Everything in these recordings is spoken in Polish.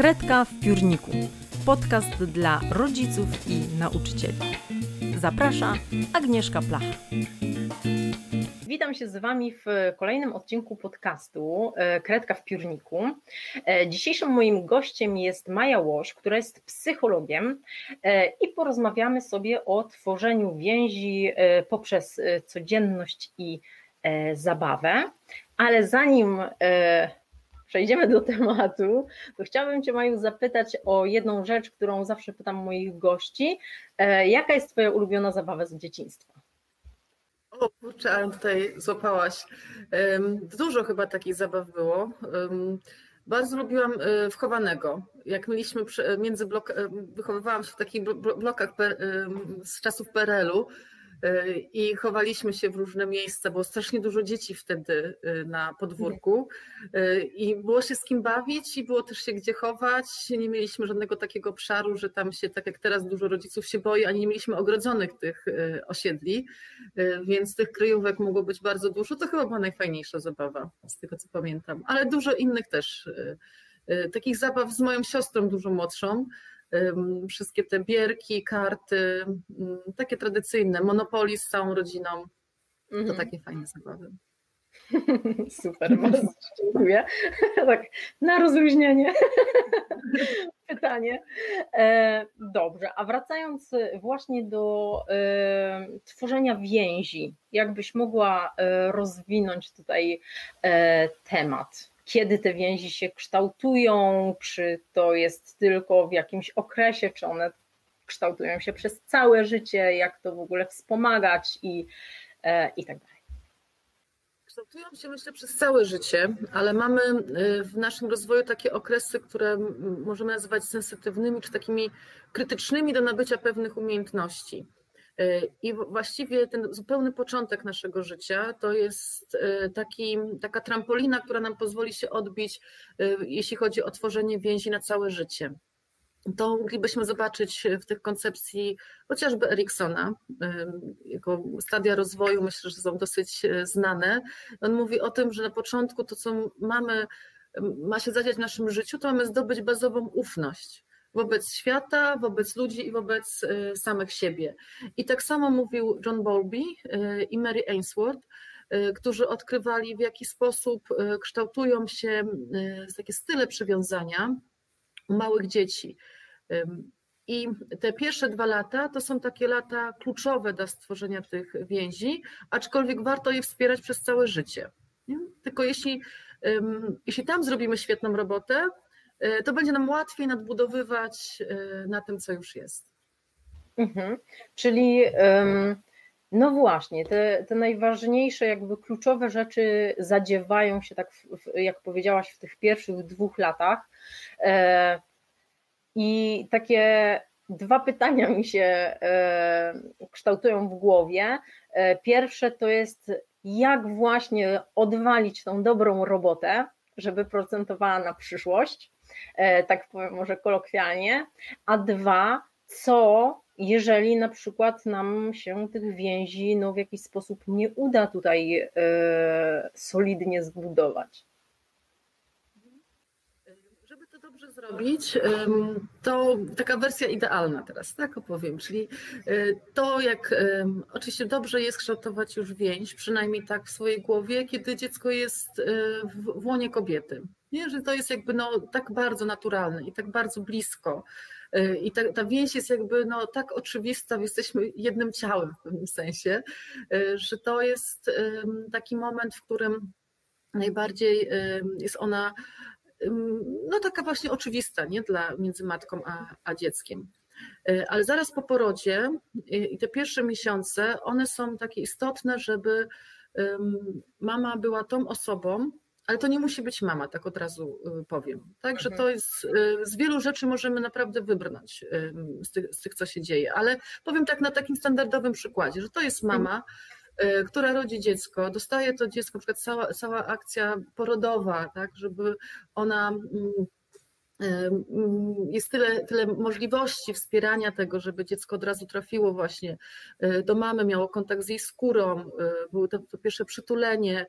Kredka w piórniku. Podcast dla rodziców i nauczycieli. Zaprasza Agnieszka Placha. Witam się z Wami w kolejnym odcinku podcastu e, Kredka w piórniku. E, dzisiejszym moim gościem jest Maja Łoś, która jest psychologiem e, i porozmawiamy sobie o tworzeniu więzi poprzez codzienność i zabawę. Ale zanim przejdziemy do tematu, to chciałabym Cię, Maju, zapytać o jedną rzecz, którą zawsze pytam moich gości. E, jaka jest Twoja ulubiona zabawa z dzieciństwa? O kurczę, tutaj złapałaś. Dużo chyba takich zabaw było. Bardzo lubiłam e, wchowanego. Jak mieliśmy między blok, e, wychowywałam się w takich blokach z czasów PRL-u, i chowaliśmy się w różne miejsca. Było strasznie dużo dzieci wtedy y, na podwórku y, i było się z kim bawić i było też się gdzie chować. Nie mieliśmy żadnego takiego obszaru, że tam się, tak jak teraz dużo rodziców się boi, ani nie mieliśmy ogrodzonych tych y, osiedli, więc tych kryjówek mogło być bardzo dużo. To chyba była najfajniejsza zabawa, z tego co pamiętam, ale dużo innych też. Takich zabaw z moją siostrą dużo młodszą, wszystkie te bierki, karty, takie tradycyjne, Monopoly z całą rodziną. To mhm. takie fajne zabawy. Super, bardzo dziękuję. Tak, na rozluźnienie pytanie. E, dobrze, a wracając właśnie do e, tworzenia więzi, jakbyś mogła e, rozwinąć tutaj temat? Kiedy te więzi się kształtują, czy to jest tylko w jakimś okresie, czy one kształtują się przez całe życie, jak to w ogóle wspomagać i, e, i tak dalej. Kształtują się myślę przez całe życie, ale mamy e, w naszym rozwoju takie okresy, które możemy nazywać sensytywnymi czy takimi krytycznymi do nabycia pewnych umiejętności. E, I właściwie ten zupełny początek naszego życia to jest e, taki, taka trampolina, która nam pozwoli się odbić, e, jeśli chodzi o tworzenie więzi na całe życie. To moglibyśmy zobaczyć w tych koncepcji chociażby Eriksona. Jego stadia rozwoju myślę, że są dosyć znane. On mówi o tym, że na początku to, co mamy, ma się zadziać w naszym życiu, to mamy zdobyć bazową ufność wobec świata, wobec ludzi i wobec y, samych siebie. I tak samo mówił John Bowlby y, i Mary Ainsworth, y, którzy odkrywali, w jaki sposób kształtują się takie style przywiązania u małych dzieci. I te pierwsze dwa lata to są takie lata kluczowe dla stworzenia tych więzi, aczkolwiek warto je wspierać przez całe życie. Tylko jeśli, jeśli tam zrobimy świetną robotę, to będzie nam łatwiej nadbudowywać e, na tym, co już jest. Mhm. Czyli no właśnie, te, te najważniejsze, jakby kluczowe rzeczy zadziewają się, tak jak powiedziałaś, w tych pierwszych dwóch latach. E, I takie dwa pytania mi się kształtują w głowie. Pierwsze to jest, jak właśnie odwalić tą dobrą robotę, żeby procentowała na przyszłość. E, tak powiem może kolokwialnie, a dwa, co jeżeli na przykład nam się tych więzi no, w jakiś sposób nie uda tutaj e, solidnie zbudować. Żeby to dobrze zrobić, to taka wersja idealna teraz, tak opowiem, czyli e, to jak oczywiście dobrze jest kształtować już więź, przynajmniej tak w swojej głowie, kiedy dziecko jest w łonie kobiety. Nie, że to jest jakby no, tak bardzo naturalne i tak bardzo blisko. Y, I ta, ta więź jest jakby no, tak oczywista, jesteśmy jednym ciałem w pewnym sensie, że to jest taki moment, w którym najbardziej jest ona no, taka właśnie oczywista nie? Dla, między matką a, a dzieckiem. Y, ale zaraz po porodzie i te pierwsze miesiące, one są takie istotne, żeby mama była tą osobą, ale to nie musi być mama, tak od razu y, powiem. Także mhm. to jest, y, z wielu rzeczy możemy naprawdę wybrnąć z tych, z tych, co się dzieje, ale powiem tak na takim standardowym przykładzie, że to jest mama, y, która rodzi dziecko, dostaje to dziecko, na przykład cała, cała akcja porodowa, tak, żeby ona mm, mm, jest tyle, tyle możliwości wspierania tego, żeby dziecko od razu trafiło właśnie do mamy, miało kontakt z jej skórą, było to, to pierwsze przytulenie,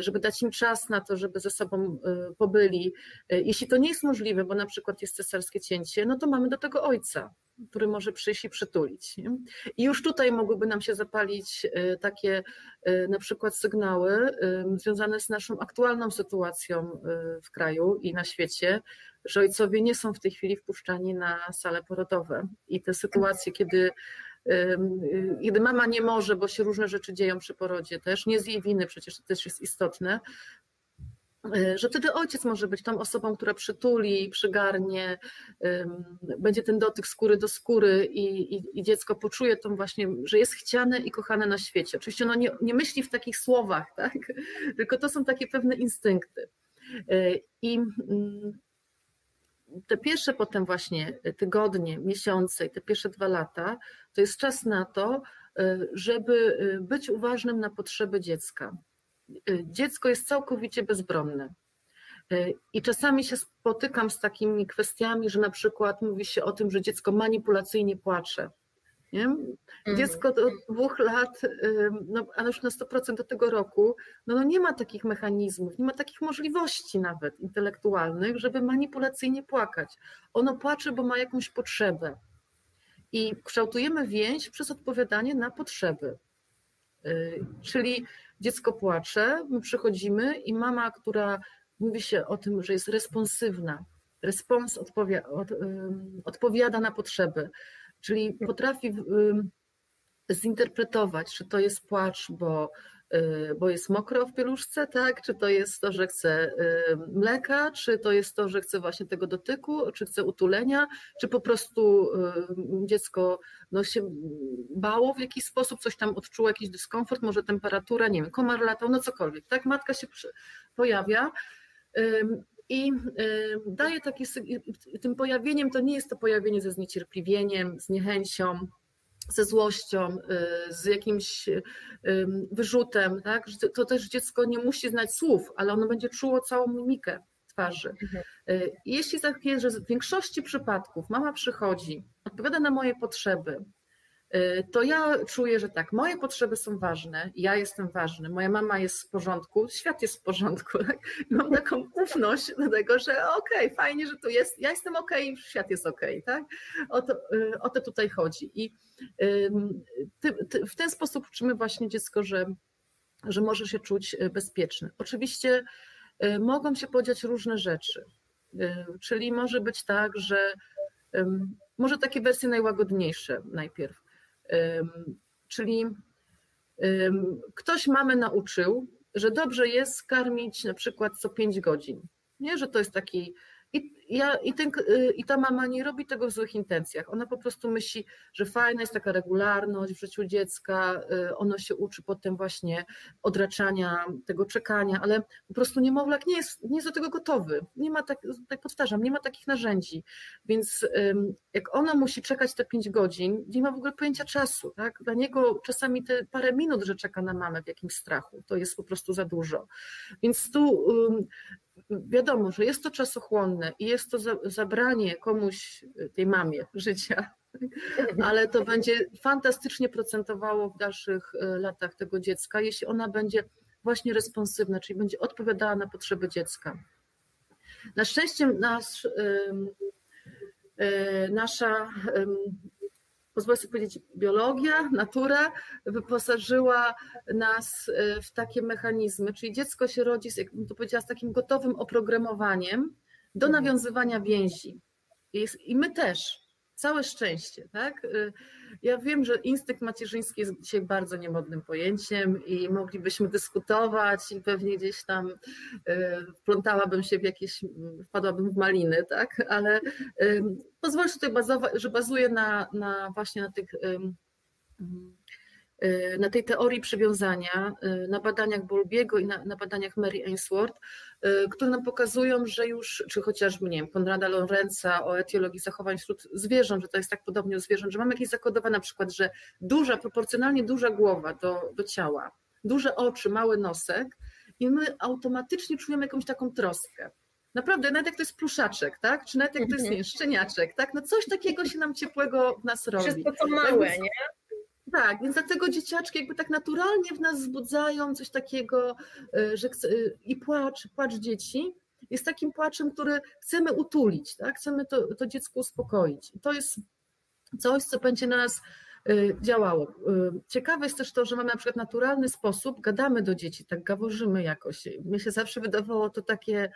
żeby dać im czas na to, żeby ze sobą pobyli. Jeśli to nie jest możliwe, bo na przykład jest cesarskie cięcie, no to mamy do tego ojca który może przyjść i przytulić. Nie? I już tutaj mogłyby nam się zapalić e, takie e, na przykład sygnały e, związane z naszą aktualną sytuacją w kraju i na świecie, że ojcowie nie są w tej chwili wpuszczani na sale porodowe. I te sytuacje, kiedy kiedy mama nie może, bo się różne rzeczy dzieją przy porodzie też, nie z jej winy, przecież to też jest istotne, E, że wtedy ojciec może być tą osobą, która przytuli, przygarnie, będzie ten dotyk skóry do skóry i, i, i, dziecko poczuje tą właśnie, że jest chciane i kochane na świecie. Oczywiście ono nie, nie myśli w takich słowach, tak? tylko to są takie pewne instynkty. E, I mm, te pierwsze potem właśnie tygodnie, miesiące i te pierwsze dwa lata, to jest czas na to, e, żeby być uważnym na potrzeby dziecka Y, dziecko jest całkowicie bezbronne. Y, I czasami się spotykam z takimi kwestiami, że na przykład mówi się o tym, że dziecko manipulacyjnie płacze. Nie? Mhm. Dziecko do dwóch lat, y, no, a już na 100% do tego roku, no, no nie ma takich mechanizmów, nie ma takich możliwości nawet intelektualnych, żeby manipulacyjnie płakać. Ono płacze, bo ma jakąś potrzebę. I kształtujemy więź przez odpowiadanie na potrzeby. Czyli dziecko płacze, my przychodzimy i mama, która mówi się o tym, że jest responsywna, respons odpowiada, od, odpowiada na potrzeby, czyli potrafi zinterpretować, czy to jest płacz, bo Y, bo jest mokro w pieluszce, tak? Czy to jest to, że chce y, mleka, czy to jest to, że chce właśnie tego dotyku, czy chce utulenia, czy po prostu y, dziecko no, się bało w jakiś sposób, coś tam odczuło, jakiś dyskomfort, może temperatura, nie wiem, komar latał, no cokolwiek, tak? Matka się pojawia. I daje taki, tym pojawieniem to nie jest to pojawienie ze zniecierpliwieniem, z niechęcią, ze złością, y, z jakimś y, wyrzutem, tak? To też dziecko nie musi znać słów, ale ono będzie czuło całą mimikę twarzy. Mhm. Y, jeśli tak jest, że w większości przypadków mama przychodzi, odpowiada na moje potrzeby, Y, to ja czuję, że tak, moje potrzeby są ważne, ja jestem ważny, moja mama jest w porządku, świat jest w porządku. Tak? Mam taką ufność do tego, że okej, okay, fajnie, że tu jest, ja jestem okej, okay, świat jest okej. Okay, tak? o, to, y, o to tutaj chodzi. I ty, ty, w ten sposób uczymy właśnie dziecko, że, że może się czuć y, bezpieczny. Oczywiście mogą się podziać różne rzeczy, czyli może być tak, że może takie wersje najłagodniejsze najpierw Czyli ktoś mamy nauczył, że dobrze jest karmić na przykład co 5 godzin. Nie, że to jest taki i, ja, i, ten, y, I ta mama nie robi tego w złych intencjach. Ona po prostu myśli, że fajna jest taka regularność w życiu dziecka, y, ono się uczy potem właśnie odraczania, tego czekania, ale po prostu niemowlak nie jest, nie jest do tego gotowy. Nie ma tak, tak powtarzam, nie ma takich narzędzi. Więc jak ona musi czekać te pięć godzin, nie ma w ogóle pojęcia czasu. Tak? Dla niego czasami te parę minut, że czeka na mamę w jakimś strachu, to jest po prostu za dużo. Więc tu wiadomo, że jest to czasochłonne i jest to zabranie komuś, y, tej mamie życia, ale to będzie fantastycznie procentowało w dalszych y, latach tego dziecka, jeśli ona będzie właśnie responsywna, czyli będzie odpowiadała na potrzeby dziecka. Na szczęście nasz, y, nasza pozwolę sobie powiedzieć, biologia, natura wyposażyła nas w takie mechanizmy, czyli dziecko się rodzi, z, jakbym to powiedziała, z takim gotowym oprogramowaniem do mhm. nawiązywania więzi. I, my też. Całe szczęście, tak? Y, ja wiem, że instynkt macierzyński jest dzisiaj bardzo niemodnym pojęciem i moglibyśmy dyskutować i pewnie gdzieś tam y, wplątałabym się w jakieś, wpadłabym w maliny, tak? Ale pozwolę sobie bazować, że bazuję na, na właśnie na tych Y, na tej teorii przywiązania, na badaniach Bolbiego i na, na, badaniach Mary Ainsworth, które nam pokazują, że już, czy chociażby, nie wiem, Konrada Lorenza o etiologii zachowań wśród zwierząt, że to jest tak podobnie u zwierząt, że mamy jakieś zakodowane na przykład, że duża, proporcjonalnie duża głowa do, do ciała, duże oczy, mały nosek i my automatycznie czujemy jakąś taką troskę. Naprawdę, nawet jak to jest pluszaczek, tak? Czy nawet jak to jest nie, szczeniaczek, tak? No coś takiego się nam ciepłego w nas robi. Wszystko co małe, nie? Tak, więc dlatego dzieciaczki jakby tak naturalnie w nas wzbudzają coś takiego, y, że chce, y, i płacz, płacz dzieci jest takim płaczem, który chcemy utulić, tak? chcemy to, to dziecko uspokoić. To jest coś, co będzie na nas y, działało. Ciekawe jest też to, że mamy na przykład naturalny sposób, gadamy do dzieci, tak gaworzymy jakoś. Mnie się zawsze wydawało to takie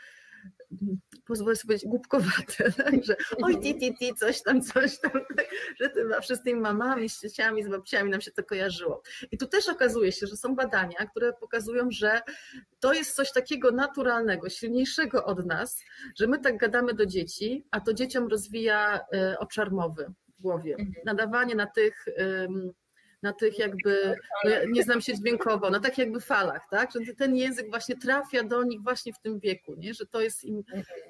pozwolę sobie powiedzieć, głupkowate, tak? że oj ti, ti, ti, coś tam, coś tam, tak? że tym, tymi mamami, z ciociami, z babciami nam się to kojarzyło. I tu też okazuje się, że są badania, które pokazują, że to jest coś takiego naturalnego, silniejszego od nas, że my tak gadamy do dzieci, a to dzieciom rozwija e, obszar mowy w głowie. Mhm. Nadawanie na tych na tych jakby, no nie znam się dźwiękowo, na takich jakby falach, tak? Że ten język właśnie trafia do nich właśnie w tym wieku, nie? że to jest im,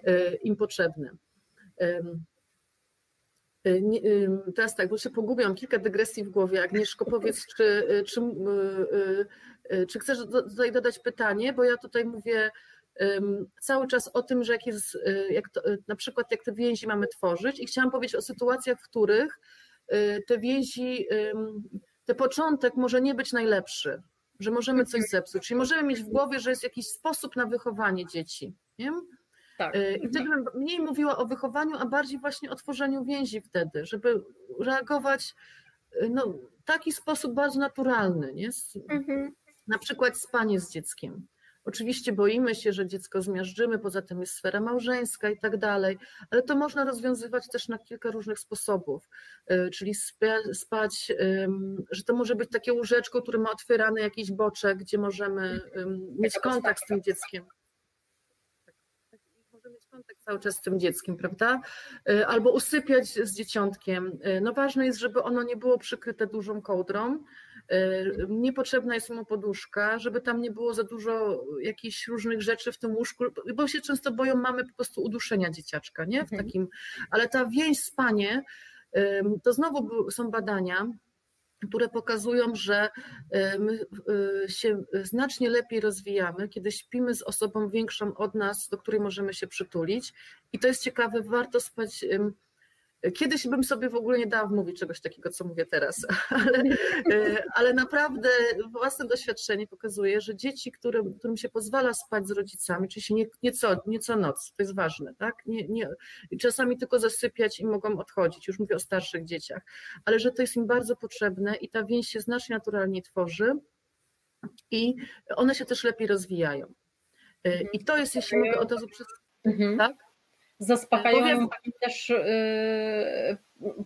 e, im potrzebne. E, teraz tak, bo się pogubiłam, kilka dygresji w głowie. Agnieszko, powiedz, czy, e, czy, czy chcesz tutaj dodać pytanie, bo ja tutaj mówię cały czas o tym, że jak jest, jak to, na przykład jak te więzi mamy tworzyć i chciałam powiedzieć o sytuacjach, w których te więzi ten początek może nie być najlepszy, że możemy coś zepsuć. Czyli możemy mieć w głowie, że jest jakiś sposób na wychowanie dzieci. Nie? Tak. Y, I wtedy bym mniej mówiła o wychowaniu, a bardziej właśnie o tworzeniu więzi wtedy, żeby reagować y, no, w taki sposób bardzo naturalny. Nie? Mhm. Na przykład spanie z dzieckiem. Oczywiście boimy się, że dziecko zmiażdżymy, poza tym jest sfera małżeńska i tak dalej, ale to można rozwiązywać też na kilka różnych sposobów, e, czyli spać, że to może być takie łóżeczko, które ma otwierany jakiś boczek, gdzie możemy mieć kontakt z tym dzieckiem. Mieć kontakt cały czas z tym dzieckiem, prawda? E, albo usypiać z dzieciątkiem. E, no ważne jest, żeby ono nie było przykryte dużą kołdrą, niepotrzebna jest mu poduszka, żeby tam nie było za dużo jakichś różnych rzeczy w tym łóżku, bo się często boją mamy po prostu uduszenia dzieciaczka, nie? W mhm. takim, ale ta więź spanie, to znowu są badania, które pokazują, że e, my e, się znacznie lepiej rozwijamy, kiedy śpimy z osobą większą od nas, do której możemy się przytulić. I to jest ciekawe, warto spać Kiedyś bym sobie w ogóle nie dała mówić czegoś takiego, co mówię teraz, ale, e, ale naprawdę własne doświadczenie pokazuje, że dzieci, którym, którym się pozwala spać z rodzicami, czyli się nie, nie, co, nie co noc, to jest ważne, tak? Nie, nie, czasami tylko zasypiać i mogą odchodzić, już mówię o starszych dzieciach, ale że to jest im bardzo potrzebne i ta więź się znacznie naturalnie tworzy i one się też lepiej rozwijają. E, I to jest, jeśli mogę od razu przez... Mhm. Tak? Zaspokajają też y,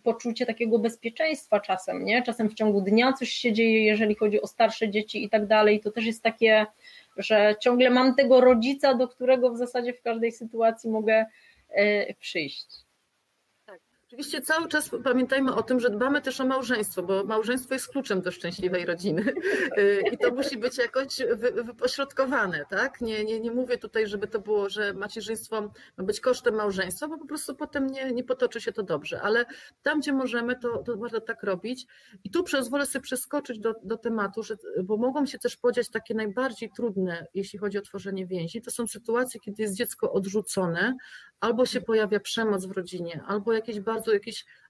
poczucie takiego bezpieczeństwa czasem, nie? Czasem w ciągu dnia coś się dzieje, jeżeli chodzi o starsze dzieci i tak dalej, to też jest takie, że ciągle mam tego rodzica, do którego w zasadzie w każdej sytuacji mogę y, przyjść. Oczywiście cały czas pamiętajmy o tym, że dbamy też o małżeństwo, bo małżeństwo jest kluczem do szczęśliwej rodziny y, i to musi być jakoś wypośrodkowane, tak? Nie, nie, nie mówię tutaj, żeby to było, że macierzyństwo ma być kosztem małżeństwa, bo po prostu potem nie, nie potoczy się to dobrze, ale tam, gdzie możemy, to, to warto tak robić. I tu pozwolę sobie przeskoczyć do, do tematu, że, bo mogą się też podziać takie najbardziej trudne, jeśli chodzi o tworzenie więzi. To są sytuacje, kiedy jest dziecko odrzucone, albo się pojawia przemoc w rodzinie, albo jakieś bardzo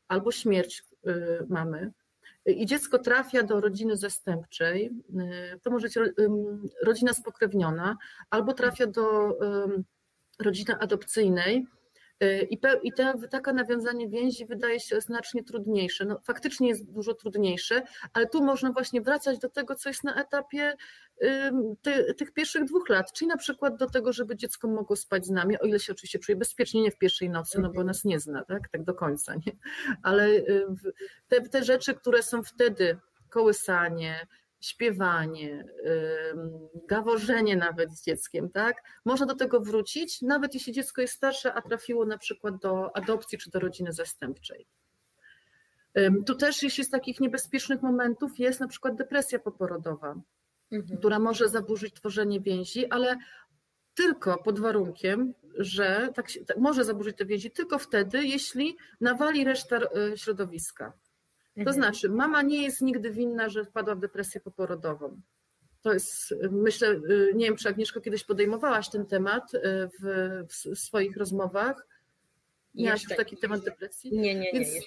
albo śmierć y, mamy. I dziecko trafia do rodziny zastępczej, y, to może być rodzina spokrewniona, albo trafia do rodziny adopcyjnej, i, pe, i te, takie nawiązanie więzi wydaje się znacznie trudniejsze. No, faktycznie jest dużo trudniejsze, ale tu można właśnie wracać do tego, co jest na etapie ty, tych pierwszych dwóch lat, czyli na przykład do tego, żeby dziecko mogło spać z nami, o ile się oczywiście czuje bezpiecznie, nie w pierwszej nocy, no bo nas nie zna, tak, tak do końca, nie? ale te, te rzeczy, które są wtedy, kołysanie, śpiewanie, gaworzenie nawet z dzieckiem, tak? Można do tego wrócić, nawet jeśli dziecko jest starsze, a trafiło na przykład do adopcji czy do rodziny zastępczej. Tu też, jeśli z takich niebezpiecznych momentów jest na przykład depresja poporodowa, mhm. która może zaburzyć tworzenie więzi, ale tylko pod warunkiem, że tak, tak może zaburzyć te więzi tylko wtedy, jeśli nawali reszta e, To mhm. znaczy, mama nie jest nigdy winna, że wpadła w depresję poporodową. To jest, myślę, nie wiem, czy Agnieszko kiedyś podejmowałaś ten temat y, w, w swoich rozmowach. Miałaś już taki temat depresji? Nie, nie, nie.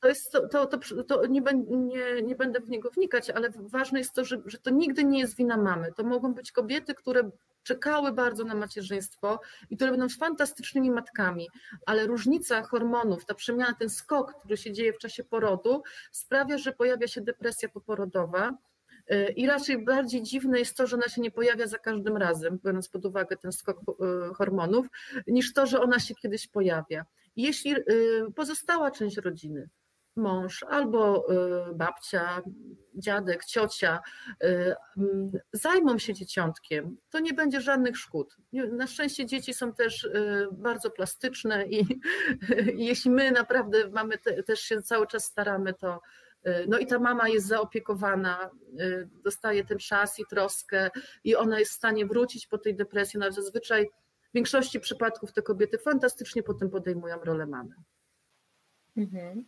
To, jest, to, to, to, nie, nie, nie, będę w niego wnikać, ale ważne jest to, że, że to nigdy nie jest wina mamy. To mogą być kobiety, które czekały bardzo na macierzyństwo i które będą fantastycznymi matkami, ale różnica hormonów, ta przemiana, ten skok, który się dzieje w czasie porodu, sprawia, że pojawia się depresja poporodowa. Y, I raczej bardziej dziwne jest to, że ona się nie pojawia za każdym razem, biorąc pod uwagę ten skok y, hormonów, niż to, że ona się kiedyś pojawia. Jeśli y, pozostała część rodziny, mąż albo babcia, dziadek, ciocia mm, zajmą się dzieciątkiem, to nie będzie żadnych szkód. Na szczęście dzieci są też bardzo plastyczne i, jeśli my naprawdę mamy te, też się cały czas staramy, to, no i ta mama jest zaopiekowana, dostaje ten czas i troskę i ona jest w stanie wrócić po tej depresji, no zazwyczaj w większości przypadków te kobiety fantastycznie potem podejmują rolę mamy. Mhm.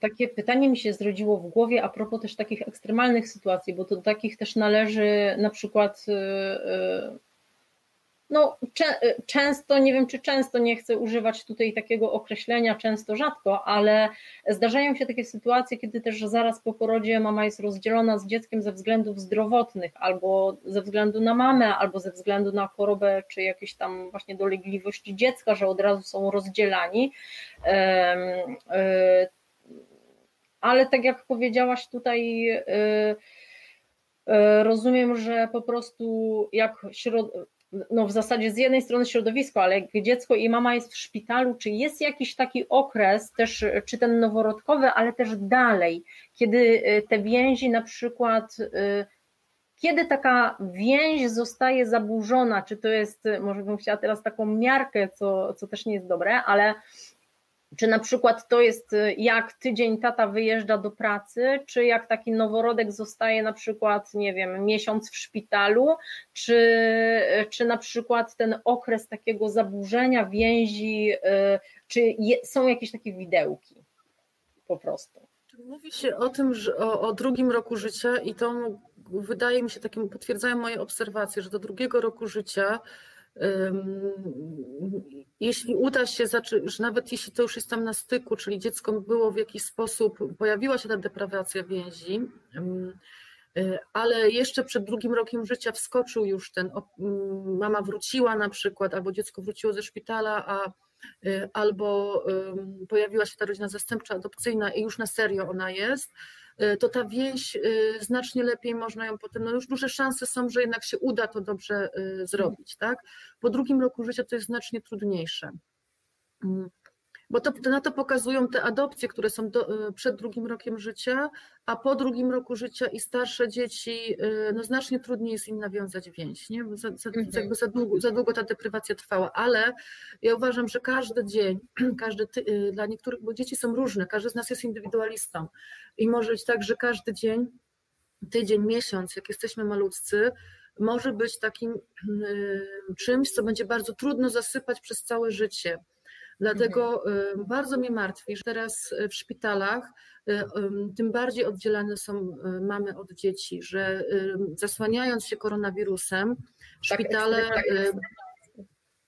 Takie pytanie mi się zrodziło w głowie a propos też takich ekstremalnych sytuacji, bo do takich też należy na przykład y, y, no, y, często, nie wiem czy często, nie chcę używać tutaj takiego określenia, często rzadko, ale zdarzają się takie sytuacje, kiedy też zaraz po porodzie mama jest rozdzielona z dzieckiem ze względów zdrowotnych, albo ze względu na mamę, albo ze względu na chorobę, czy jakieś tam właśnie dolegliwości dziecka, że od razu są rozdzielani. Y, ale tak jak powiedziałaś tutaj, y, rozumiem, że po prostu jak środ no w zasadzie z jednej strony środowisko, ale jak dziecko i mama jest w szpitalu, czy jest jakiś taki okres też, czy ten noworodkowy, ale też dalej, kiedy y, te więzi na przykład, y, kiedy taka więź zostaje zaburzona, czy to jest, może bym chciała teraz taką miarkę, co, co też nie jest dobre, ale czy na przykład to jest y, jak tydzień tata wyjeżdża do pracy, czy jak taki noworodek zostaje na przykład, nie wiem, miesiąc w szpitalu, czy, y, czy na przykład ten okres takiego zaburzenia więzi, y, czy je, są jakieś takie widełki po prostu. Mówi się o tym, że o, o drugim roku życia i to wydaje mi się takim, potwierdzają moje obserwacje, że do drugiego roku życia jeśli uda się, że nawet jeśli to już jest tam na styku, czyli dziecko było w jakiś sposób, pojawiła się ta deprawacja więzi, ale jeszcze przed drugim rokiem życia wskoczył już ten, mama wróciła na przykład, albo dziecko wróciło ze szpitala, a y, albo pojawiła się ta rodzina zastępcza, adopcyjna i już na serio ona jest, to ta więź y, znacznie lepiej można ją potem, no już duże szanse są, że jednak się uda to dobrze y, zrobić, tak? Po drugim roku życia to jest znacznie trudniejsze. Bo to, na to pokazują te adopcje, które są do, przed drugim rokiem życia, a po drugim roku życia i starsze dzieci, no znacznie trudniej jest im nawiązać więź, nie? Za, za, mhm. jakby za, długo, za długo ta deprywacja trwała, ale ja uważam, że każdy dzień, każdy ty, dla niektórych, bo dzieci są różne, każdy z nas jest indywidualistą i może być tak, że każdy dzień, tydzień, miesiąc, jak jesteśmy malutcy, może być takim czymś, co będzie bardzo trudno zasypać przez całe życie Dlatego mhm. bardzo mnie martwi, że teraz w szpitalach y, tym bardziej oddzielane są y, mamy od dzieci, że zasłaniając się koronawirusem, tak, szpitale. Tak,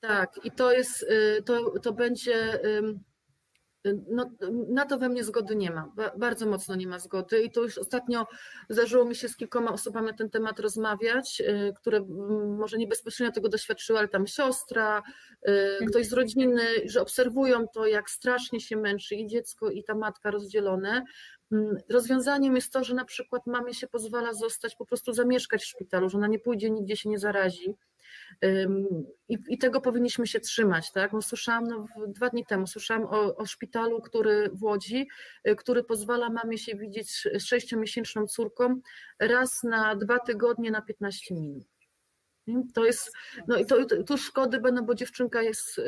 tak, i to jest, to, to będzie no, na to we mnie zgody nie ma, bardzo mocno nie ma zgody i to już ostatnio zdarzyło mi się z kilkoma osobami na ten temat rozmawiać, y, które może nie bezpośrednio tego doświadczyły, ale tam siostra, y, mhm. ktoś z rodziny, że obserwują to, jak strasznie się męczy i dziecko, i ta matka rozdzielone. Mm, rozwiązaniem jest to, że na przykład mamie się pozwala zostać, po prostu zamieszkać w szpitalu, że ona nie pójdzie, nigdzie się nie zarazi i, I, tego powinniśmy się trzymać. Tak? No, słyszałam no, dwa dni temu, słyszałam o, o szpitalu, który w Łodzi, y, który pozwala mamie się widzieć z sześciomiesięczną córką raz na dwa tygodnie na 15 minut. To jest, no i to, tu szkody będą, bo dziewczynka jest,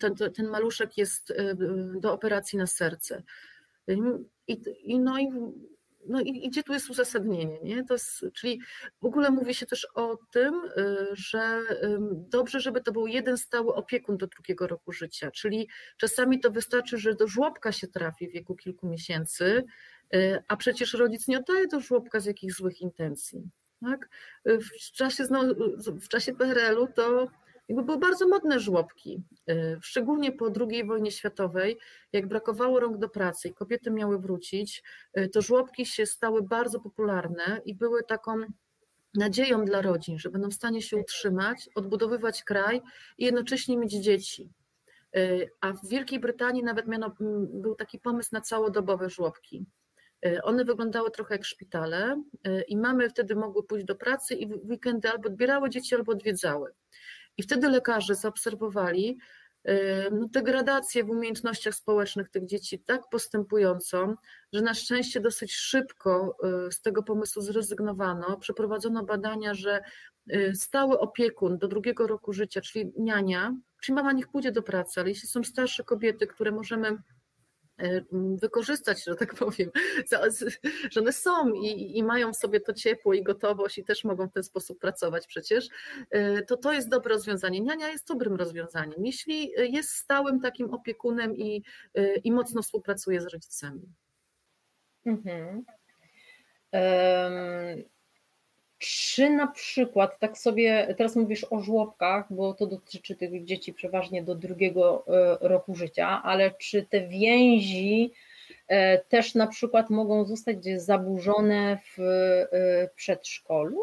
ten, ten maluszek jest y, do operacji na serce. I, i no i no i gdzie tu jest uzasadnienie, nie? To jest, czyli w ogóle mówi się też o tym, y, że dobrze, żeby to był jeden stały opiekun do drugiego roku życia, czyli czasami to wystarczy, że do żłobka się trafi w wieku kilku miesięcy, y, a przecież rodzic nie oddaje do żłobka z jakichś złych intencji. Tak? W czasie, w czasie PRL-u to jakby były bardzo modne żłobki, szczególnie po II wojnie światowej, jak brakowało rąk do pracy i kobiety miały wrócić, to żłobki się stały bardzo popularne i były taką nadzieją dla rodzin, że będą w stanie się utrzymać, odbudowywać kraj i jednocześnie mieć dzieci. Y, a w Wielkiej Brytanii nawet miano, był taki pomysł na całodobowe żłobki. Y, one wyglądały trochę jak szpitale y, i mamy wtedy mogły pójść do pracy i w weekendy albo odbierały dzieci, albo odwiedzały. I wtedy lekarze zaobserwowali no, degradację w umiejętnościach społecznych tych dzieci tak postępującą, że na szczęście dosyć szybko z tego pomysłu zrezygnowano. Przeprowadzono badania, że stały opiekun do drugiego roku życia, czyli niania, Czyli mama niech pójdzie do pracy, ale jeśli są starsze kobiety, które możemy e, wykorzystać, że tak powiem, że one są i, i, mają w sobie to ciepło i gotowość i też mogą w ten sposób pracować przecież, e, to to jest dobre rozwiązanie. Niania jest dobrym rozwiązaniem, jeśli jest stałym takim opiekunem i, e, i mocno współpracuje z rodzicami. Mhm. Czy na przykład, tak sobie, teraz mówisz o żłobkach, bo to dotyczy tych dzieci przeważnie do drugiego e, roku życia, ale czy te więzi e, też na przykład mogą zostać zaburzone w e, przedszkolu?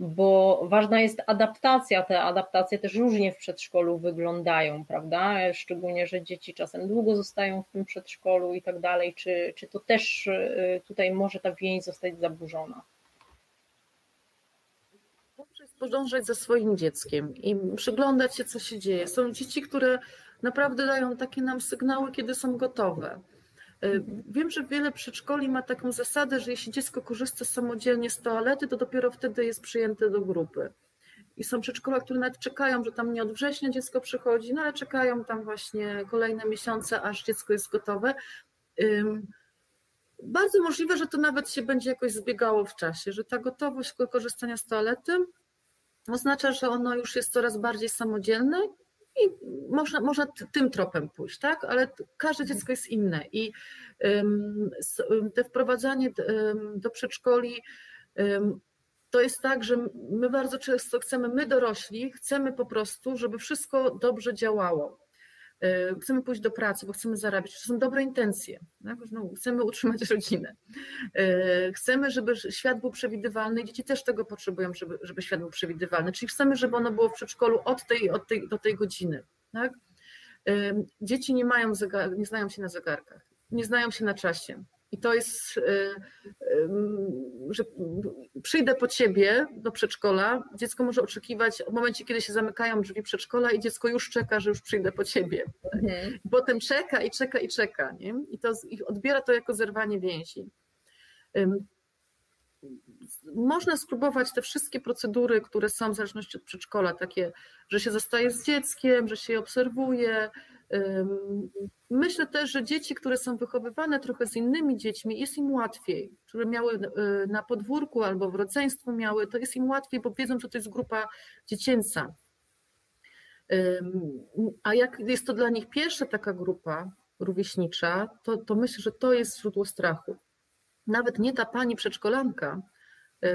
Bo ważna jest adaptacja. Te adaptacje też różnie w przedszkolu wyglądają, prawda? Szczególnie, że dzieci czasem długo zostają w tym przedszkolu i tak dalej. Czy, czy to też tutaj może ta więź zostać zaburzona? Podążać za swoim dzieckiem i przyglądać się, co się dzieje. Są dzieci, które naprawdę dają takie nam sygnały, kiedy są gotowe. E, wiem, że wiele przedszkoli ma taką zasadę, że jeśli dziecko korzysta samodzielnie z toalety, to dopiero wtedy jest przyjęte do grupy. I są przedszkola, które nawet czekają, że tam nie od września dziecko przychodzi, no ale czekają tam właśnie kolejne miesiące, aż dziecko jest gotowe. Bardzo możliwe, że to nawet się będzie jakoś zbiegało w czasie, że ta gotowość korzystania z toalety oznacza, że ono już jest coraz bardziej samodzielne i można, można tym tropem pójść, tak? Ale każde mhm. dziecko jest inne i te wprowadzanie do przedszkoli to jest tak, że my bardzo często chcemy, my dorośli, chcemy po prostu, żeby wszystko dobrze działało. E, chcemy pójść do pracy, bo chcemy zarabiać, to są dobre intencje, tak? no, chcemy utrzymać rodzinę, e, chcemy, żeby świat był przewidywalny dzieci też tego potrzebują, żeby, żeby świat był przewidywalny, czyli chcemy, żeby ono było w przedszkolu od tej, od tej, do tej godziny. Tak? E, dzieci nie mają zegar, nie znają się na zegarkach, nie znają się na czasie. I to jest, y, y, że przyjdę po ciebie do przedszkola, dziecko może oczekiwać w momencie, kiedy się zamykają drzwi przedszkola i dziecko już czeka, że już przyjdę po ciebie. Mhm. Potem czeka i czeka i czeka. Nie? I to i odbiera to jako zerwanie więzi. Można spróbować te wszystkie procedury, które są w zależności od przedszkola, takie, że się zostaje z dzieckiem, że się je obserwuje, Myślę też, że dzieci, które są wychowywane trochę z innymi dziećmi, jest im łatwiej, które miały e, na podwórku albo w rodzeństwu miały, to jest im łatwiej, bo wiedzą, że to jest grupa dziecięca. A jak jest to dla nich pierwsza taka grupa rówieśnicza, to, to myślę, że to jest źródło strachu. Nawet nie ta pani przedszkolanka,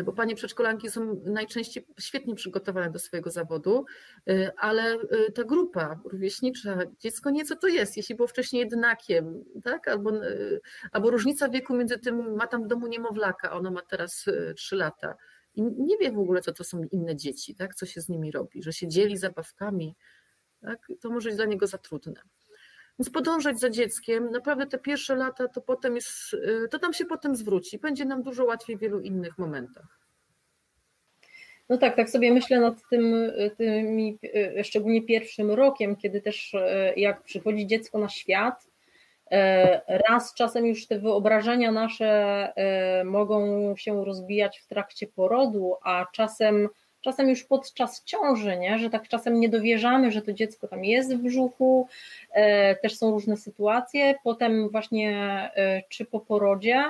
bo panie przedszkolanki są najczęściej świetnie przygotowane do swojego zawodu, e, ale e, ta grupa rówieśnicza, dziecko nieco to jest, jeśli było wcześniej jednakiem, tak? albo, albo różnica wieku między tym, ma tam w domu niemowlaka, ono ma teraz 3 lata i nie wie w ogóle, co to są inne dzieci, tak? co się z nimi robi, że się dzieli zabawkami, tak? to może być dla niego za trudne. Więc podążać za dzieckiem, naprawdę te pierwsze lata to potem jest, y, to nam się potem zwróci. Będzie nam dużo łatwiej w wielu innych momentach. No tak, tak sobie myślę nad tym, tymi, y, szczególnie pierwszym rokiem, kiedy też y, jak przychodzi dziecko na świat, raz czasem już te wyobrażenia nasze mogą się rozbijać w trakcie porodu, a czasem czasem już podczas ciąży, nie? że tak czasem nie dowierzamy, że to dziecko tam jest w brzuchu, e, też są różne sytuacje, potem właśnie e, czy po porodzie,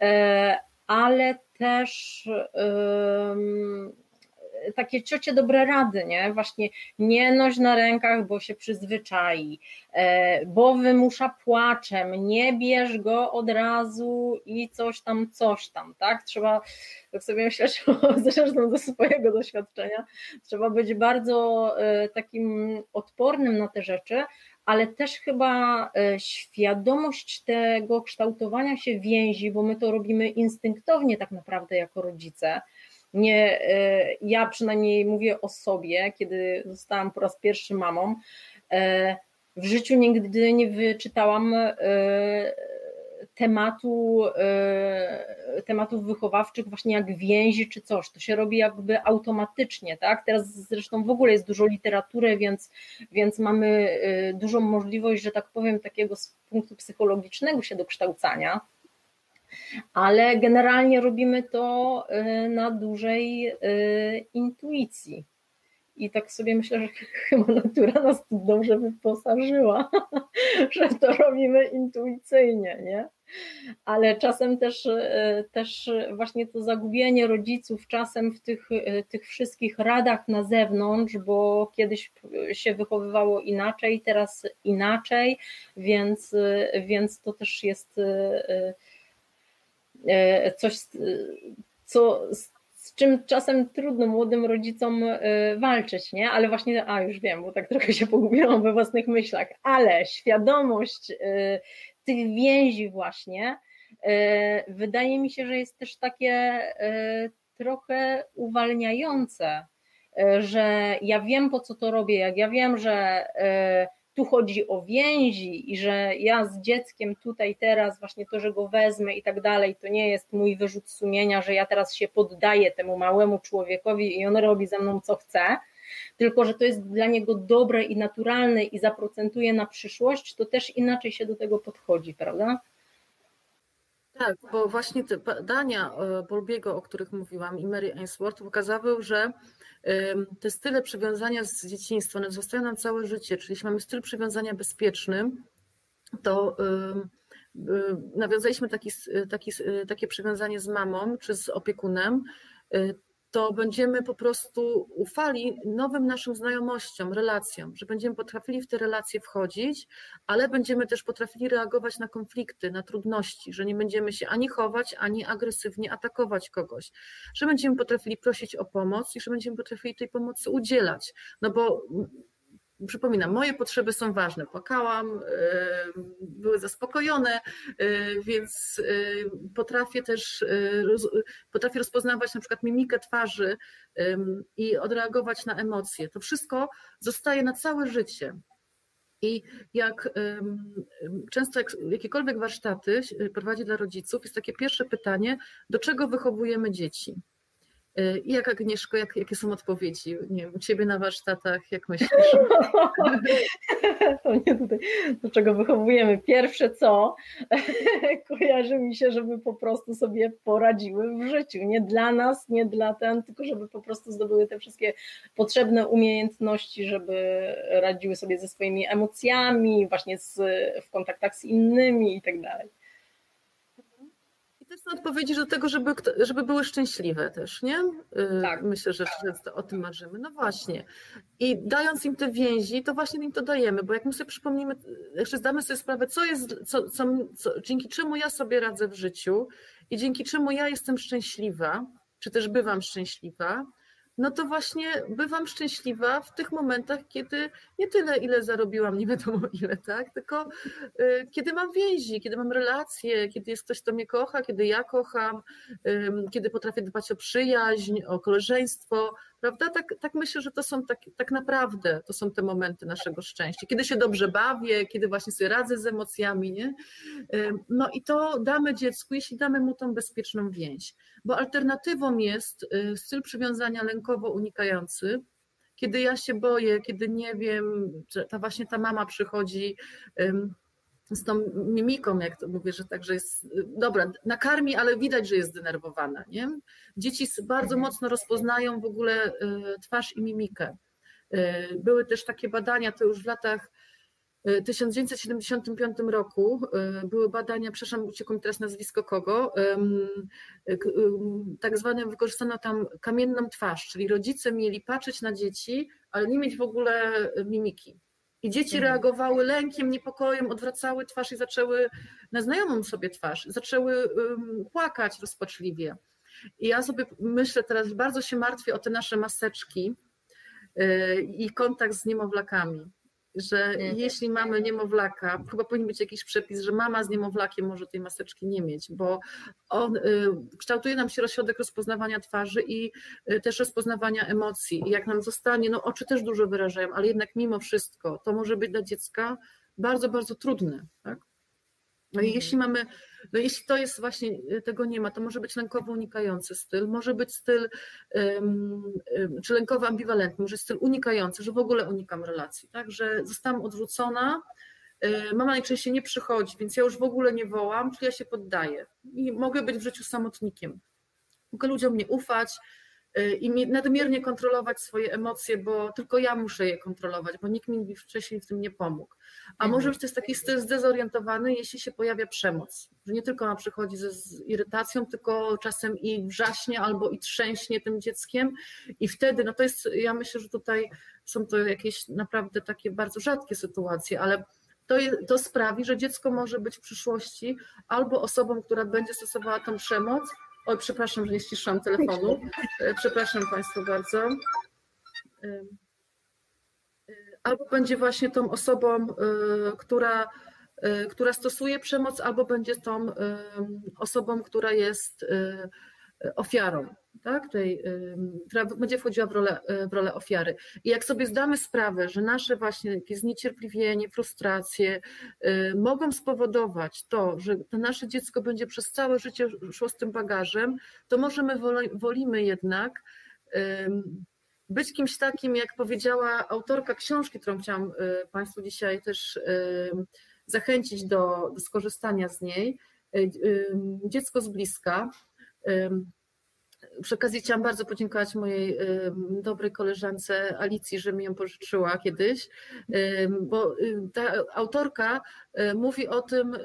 e, ale też takie ciocie dobre rady, nie? Właśnie nie noś na rękach, bo się przyzwyczai, e, bo wymusza płaczem, nie bierz go od razu i coś tam, coś tam, tak? Trzeba, tak sobie myślę, zresztą ze swojego doświadczenia, trzeba być bardzo e, takim odpornym na te rzeczy, ale też chyba e, świadomość tego kształtowania się więzi, bo my to robimy instynktownie tak naprawdę jako rodzice. Nie, e, ja przynajmniej mówię o sobie, kiedy zostałam po raz pierwszy mamą. E, w życiu nigdy nie wyczytałam tematu, e, tematów wychowawczych, właśnie jak więzi czy coś. To się robi jakby automatycznie, tak? Teraz zresztą w ogóle jest dużo literatury, więc, więc mamy dużą możliwość, że tak powiem, takiego z punktu psychologicznego się dokształcania. Ale generalnie robimy to e, na dużej intuicji. I tak sobie myślę, że chyba natura nas dobrze wyposażyła, że to robimy intuicyjnie, nie? Ale czasem też, e, też właśnie to zagubienie rodziców czasem w tych, tych wszystkich radach na zewnątrz, bo kiedyś się wychowywało inaczej, teraz inaczej, więc, więc to też jest coś, co z czym czasem trudno młodym rodzicom y, walczyć, nie? Ale właśnie, a już wiem, bo tak trochę się pogubiłam we własnych myślach, ale świadomość tych więzi właśnie wydaje mi się, że jest też takie trochę uwalniające, że ja wiem po co to robię, jak ja wiem, że tu chodzi o więzi i że ja z dzieckiem tutaj teraz właśnie to, że go wezmę i tak dalej, to nie jest mój wyrzut sumienia, że ja teraz się poddaję temu małemu człowiekowi i on robi ze mną co chce, tylko że to jest dla niego dobre i naturalne i zaprocentuje na przyszłość, to też inaczej się do tego podchodzi, prawda? Tak, bo właśnie te badania e, Bolbiego, o których mówiłam, i Mary Ainsworth pokazały, że te style przywiązania z dzieciństwa one zostają nam całe życie, czyli jeśli mamy styl przywiązania bezpieczny, to nawiązaliśmy taki, taki, takie przywiązanie z mamą czy z opiekunem, y, to będziemy po prostu ufali nowym naszym znajomościom, relacjom, że będziemy potrafili w te relacje wchodzić, ale będziemy też potrafili reagować na konflikty, na trudności, że nie będziemy się ani chować, ani agresywnie atakować kogoś, że będziemy potrafili prosić o pomoc i że będziemy potrafili tej pomocy udzielać. No bo przypominam, moje potrzeby są ważne. Płakałam, były zaspokojone, więc potrafię też potrafię rozpoznawać na przykład mimikę twarzy i odreagować na emocje. To wszystko zostaje na całe życie. I jak często jak jakiekolwiek warsztaty prowadzi dla rodziców, jest takie pierwsze pytanie, do czego wychowujemy dzieci? I jak Agnieszko, jak, jakie są odpowiedzi nie wiem, u Ciebie na warsztatach, jak myślisz? To nie tutaj, do czego wychowujemy. Pierwsze co, kojarzy mi się, żeby po prostu sobie poradziły w życiu. Nie dla nas, nie dla ten, tylko żeby po prostu zdobyły te wszystkie potrzebne umiejętności, żeby radziły sobie ze swoimi emocjami, właśnie z, w kontaktach z innymi i tak dalej są odpowiedzi do tego, żeby, żeby były szczęśliwe też, nie? Y, tak. Myślę, że często o tym marzymy. No właśnie. I dając im te więzi, to właśnie im to dajemy, bo jak my sobie przypomnimy, jeszcze zdamy sobie sprawę, co jest, co, co, co, dzięki czemu ja sobie radzę w życiu i dzięki czemu ja jestem szczęśliwa, czy też bywam szczęśliwa, no to właśnie bywam szczęśliwa w tych momentach, kiedy nie tyle, ile zarobiłam, nie wiadomo ile, tak, tylko y, kiedy mam więzi, kiedy mam relacje, kiedy jest ktoś, kto mnie kocha, kiedy ja kocham, y, kiedy potrafię dbać o przyjaźń, o koleżeństwo, prawda? Tak, tak myślę, że to są tak, tak naprawdę, to są te momenty naszego szczęścia. Kiedy się dobrze bawię, kiedy właśnie sobie radzę z emocjami, nie? No i to damy dziecku, jeśli damy mu tą bezpieczną więź, bo alternatywą jest y, styl przywiązania lękowo unikający, kiedy ja się boję, kiedy nie wiem, ta właśnie ta mama przychodzi z tą mimiką, jak to mówię, że także jest, dobra, nakarmi, ale widać, że jest zdenerwowana, nie? Dzieci bardzo mhm. mocno rozpoznają w ogóle y, twarz i mimikę. Y, były też takie badania, to już w latach 1975 roku były badania, przepraszam, uciekło mi teraz nazwisko kogo, tak zwane wykorzystano tam kamienną twarz, czyli rodzice mieli patrzeć na dzieci, ale nie mieć w ogóle mimiki. I dzieci mhm. reagowały lękiem, niepokojem, odwracały twarz i zaczęły na znajomą sobie twarz, zaczęły płakać rozpaczliwie. I ja sobie myślę teraz, bardzo się martwię o te nasze maseczki y, i kontakt z niemowlakami że mhm. jeśli mamy niemowlaka, chyba powinien być jakiś przepis, że mama z niemowlakiem może tej maseczki nie mieć, bo on y, kształtuje nam się rozśrodek rozpoznawania twarzy i y, też rozpoznawania emocji. I jak nam zostanie, no oczy też dużo wyrażają, ale jednak mimo wszystko to może być dla dziecka bardzo, bardzo trudne. Tak? No i jeśli mhm. mamy, no jeśli to jest właśnie, y, tego nie ma, to może być lękowo unikający styl, może być styl, um, czy lękowo ambiwalentny, może styl unikający, że w ogóle unikam relacji, tak, że zostałam odrzucona, y, mama najczęściej nie przychodzi, więc ja już w ogóle nie wołam, czyli ja się poddaję i mogę być w życiu samotnikiem. Mogę ludziom nie ufać, i nadmiernie kontrolować swoje emocje, bo tylko ja muszę je kontrolować, bo nikt mi wcześniej w tym nie pomógł. A mhm. może być jest taki styl zdezorientowany, jeśli się pojawia przemoc, że nie tylko ona przychodzi ze, z irytacją, tylko czasem i wrzaśnie albo i trzęśnie tym dzieckiem i wtedy, no to jest, ja myślę, że tutaj są to jakieś naprawdę takie bardzo rzadkie sytuacje, ale to, to sprawi, że dziecko może być w przyszłości albo osobą, która będzie stosowała tą przemoc, Oj, przepraszam, że nie ściszam telefonu. E, przepraszam Państwa bardzo. E, e, albo będzie właśnie tą osobą, która, która stosuje przemoc, albo będzie tą osobą, która jest ofiarą tak, tej, która będzie wchodziła w rolę, w rolę ofiary. I jak sobie zdamy sprawę, że nasze właśnie jakieś zniecierpliwienie, frustracje y, mogą spowodować to, że to nasze dziecko będzie przez całe życie szło z tym bagażem, to możemy wolimy jednak być kimś takim, jak powiedziała autorka książki, którą chciałam y, Państwu dzisiaj też zachęcić do, do skorzystania z niej. Y, dziecko z bliska przy okazji chciałam bardzo podziękować mojej dobrej koleżance Alicji, że mi ją pożyczyła kiedyś, bo ta autorka mówi o tym,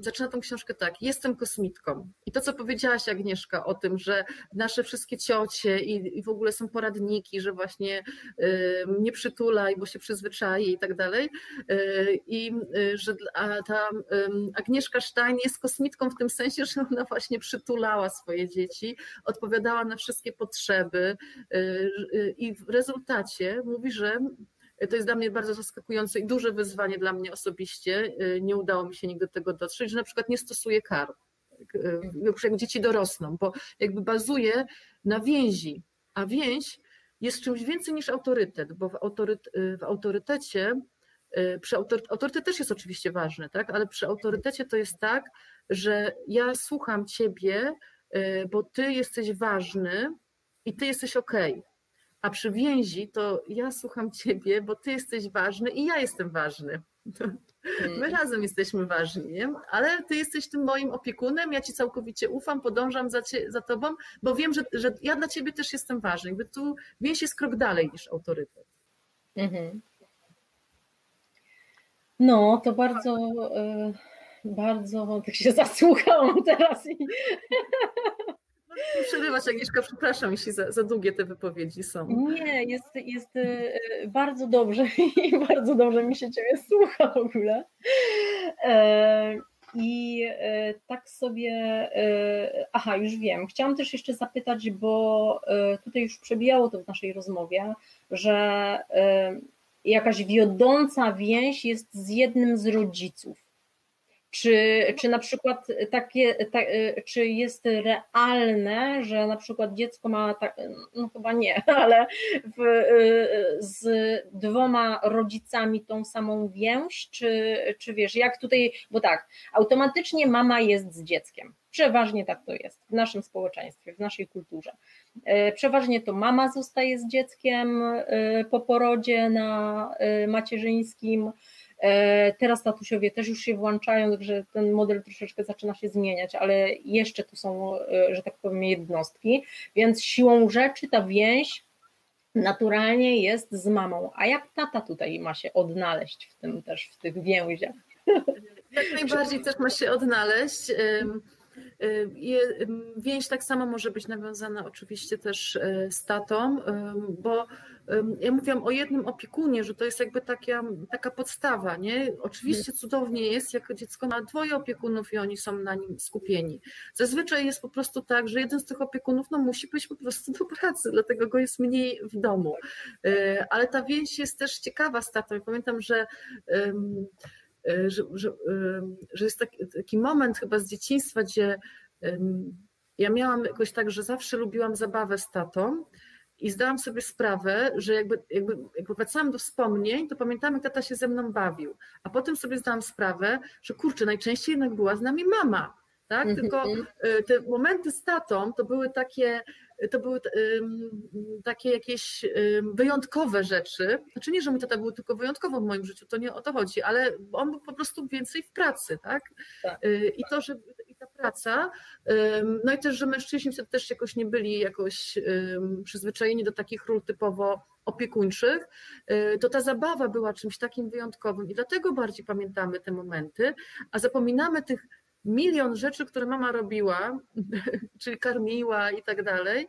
zaczyna tą książkę tak, jestem kosmitką. I to, co powiedziałaś Agnieszka o tym, że nasze wszystkie ciocie i, i w ogóle są poradniki, że właśnie nie przytulaj, bo się przyzwyczai i tak dalej. I że ta Agnieszka Stein jest kosmitką w tym sensie, że ona właśnie przytulała swoje dzieci, odpowiadała na wszystkie potrzeby i w rezultacie mówi, że to jest dla mnie bardzo zaskakujące i duże wyzwanie dla mnie osobiście. Nie udało mi się nigdy do tego dotrzeć, że na przykład nie stosuję kar, już jak dzieci dorosną, bo jakby bazuje na więzi, a więź jest czymś więcej niż autorytet, bo w, autoryt, w autorytecie, przy autorytet, autorytet też jest oczywiście ważny, tak? ale przy autorytecie to jest tak, że ja słucham ciebie, bo ty jesteś ważny i ty jesteś okej. Okay. A przy więzi to ja słucham ciebie, bo ty jesteś ważny i ja jestem ważny. My mm. razem jesteśmy ważni, nie? ale ty jesteś tym moim opiekunem, ja ci całkowicie ufam, podążam za, cie, za tobą, bo wiem, że, że ja dla ciebie też jestem ważny. Jakby tu więź jest krok dalej niż autorytet. Mhm. No, to bardzo, e, bardzo tak się zasłuchałam teraz i przerywać, Agnieszka, przepraszam, jeśli za, za długie te wypowiedzi są. Nie, jest, jest e, bardzo dobrze i bardzo dobrze mi się Ciebie słucha w ogóle. E, I e, tak sobie, aha, już wiem. Chciałam też jeszcze zapytać, bo tutaj już przebijało to w naszej rozmowie, że jakaś wiodąca więź jest z jednym z rodziców. Czy, czy na przykład takie, ta, czy jest realne, że na przykład dziecko ma, tak, no chyba nie, ale w, z dwoma rodzicami tą samą więź, czy, czy wiesz, jak tutaj, bo tak, automatycznie mama jest z dzieckiem. Przeważnie tak to jest w naszym społeczeństwie, w naszej kulturze. E, przeważnie to mama zostaje z dzieckiem e, po porodzie na e, macierzyńskim, E, teraz tatusiowie też już się włączają, także ten model troszeczkę zaczyna się zmieniać, ale jeszcze to są, e, że tak powiem, jednostki, więc siłą rzeczy ta więź naturalnie jest z mamą. A jak tata tutaj ma się odnaleźć w tym też, w tych więziach? Jak najbardziej też ma się odnaleźć. Więź tak samo może być nawiązana oczywiście też e, z tatą, bo ja mówiłam o jednym opiekunie, że to jest jakby taka, taka podstawa, nie? Oczywiście cudownie jest, jak dziecko ma dwoje opiekunów i oni są na nim skupieni. Zazwyczaj jest po prostu tak, że jeden z tych opiekunów no, musi być po prostu do pracy, dlatego go jest mniej w domu. E, ale ta więź jest też ciekawa z tatą. Pamiętam, że że, że, że jest taki, taki moment chyba z dzieciństwa, gdzie ja miałam jakoś tak, że zawsze lubiłam zabawę z tatą i zdałam sobie sprawę, że jakby, jakby, jakby wracałam do wspomnień, to pamiętam, jak tata się ze mną bawił. A potem sobie zdałam sprawę, że kurczę, najczęściej jednak była z nami mama. Tak? Mhm. Tylko e, te momenty z tatą to były takie, to były takie jakieś wyjątkowe rzeczy. Znaczy nie, że mój tata był tylko wyjątkowo w moim życiu, to nie o to chodzi, ale on był po prostu więcej w pracy, tak? tak y, I to, że i ta praca, no i też, że mężczyźni wtedy też jakoś nie byli jakoś przyzwyczajeni do takich ról typowo opiekuńczych, y, to ta zabawa była czymś takim wyjątkowym i dlatego bardziej pamiętamy te momenty, a zapominamy tych milion rzeczy, które mama robiła, czyli karmiła i tak dalej,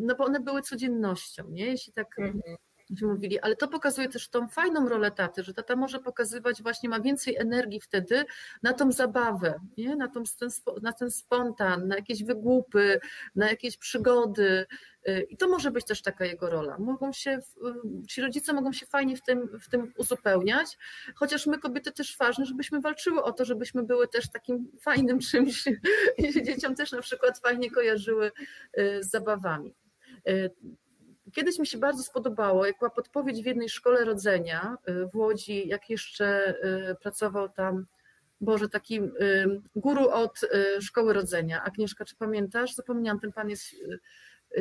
no bo one były codziennością, nie? Jeśli tak mhm. Mówili, ale to pokazuje też tą fajną rolę taty, że tata może pokazywać właśnie, ma więcej energii wtedy na tą zabawę, nie? Na, tą, na ten spontan, na jakieś wygłupy, na jakieś przygody, i to może być też taka jego rola. Mogą się, ci rodzice mogą się fajnie w tym, w tym uzupełniać, chociaż my kobiety też ważne, żebyśmy walczyły o to, żebyśmy były też takim fajnym czymś i dzieciom też na przykład fajnie kojarzyły y, z zabawami. Y, kiedyś mi się bardzo spodobało, jak była podpowiedź w jednej szkole rodzenia y, w Łodzi, jak jeszcze pracował tam Boże, taki guru od szkoły rodzenia. Agnieszka, czy pamiętasz? Zapomniałam, ten pan jest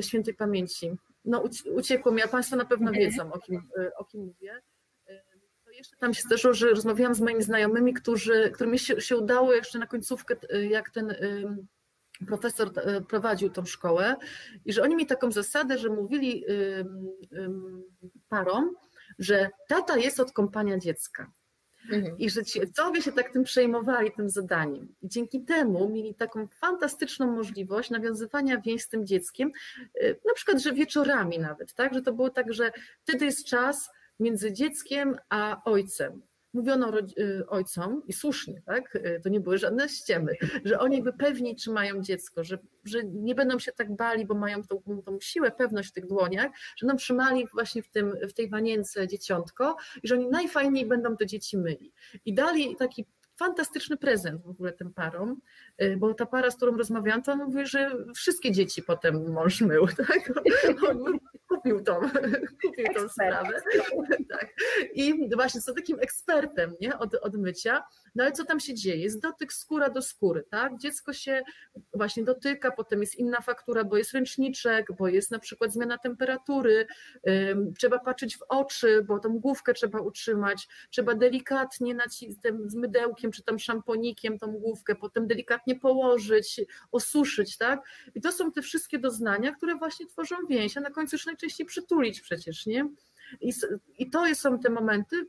świętej pamięci. No uciekło mi, a Państwo na pewno wiedzą, o kim, o kim mówię. Jeszcze tam się zdarzyło, że rozmawiałam z moimi znajomymi, którzy, którym się, się udało jeszcze na końcówkę, jak ten profesor e, prowadził tą szkołę i że oni mieli taką zasadę, że mówili parom, że tata jest od kompania dziecka. Mhm. I że ci ojcowie się tak tym przejmowali, tym zadaniem. I dzięki temu mieli taką fantastyczną możliwość nawiązywania więź z tym dzieckiem, y, na przykład, że wieczorami nawet, tak? Że to było tak, że wtedy jest czas między dzieckiem a ojcem mówiono y, ojcom i słusznie, tak? Y, to nie były żadne ściemy, że oni by pewni trzymają dziecko, że, że nie będą się tak bali, bo mają tą, tą siłę, pewność w tych dłoniach, że nam trzymali właśnie w, tym, w tej wanience dzieciątko i że oni najfajniej będą to dzieci myli. I dali taki fantastyczny prezent w ogóle tym parom, y, bo ta para, z którą rozmawiałam, to mówi, że wszystkie dzieci potem mąż mył, tak? On kupił tą, kupił tą sprawę. Tak. I właśnie są takim ekspertem nie? Od, od mycia. No ale co tam się dzieje? Jest dotyk skóra do skóry, tak? Dziecko się właśnie dotyka, potem jest inna faktura, bo jest ręczniczek, bo jest na przykład zmiana temperatury, trzeba patrzeć w oczy, bo tą główkę trzeba utrzymać, trzeba delikatnie nacisnąć z mydełkiem czy tam szamponikiem tą główkę, potem delikatnie położyć, osuszyć, tak? I to są te wszystkie doznania, które właśnie tworzą więź, a na końcu już najczęściej przytulić przecież, nie? I, i to są te momenty,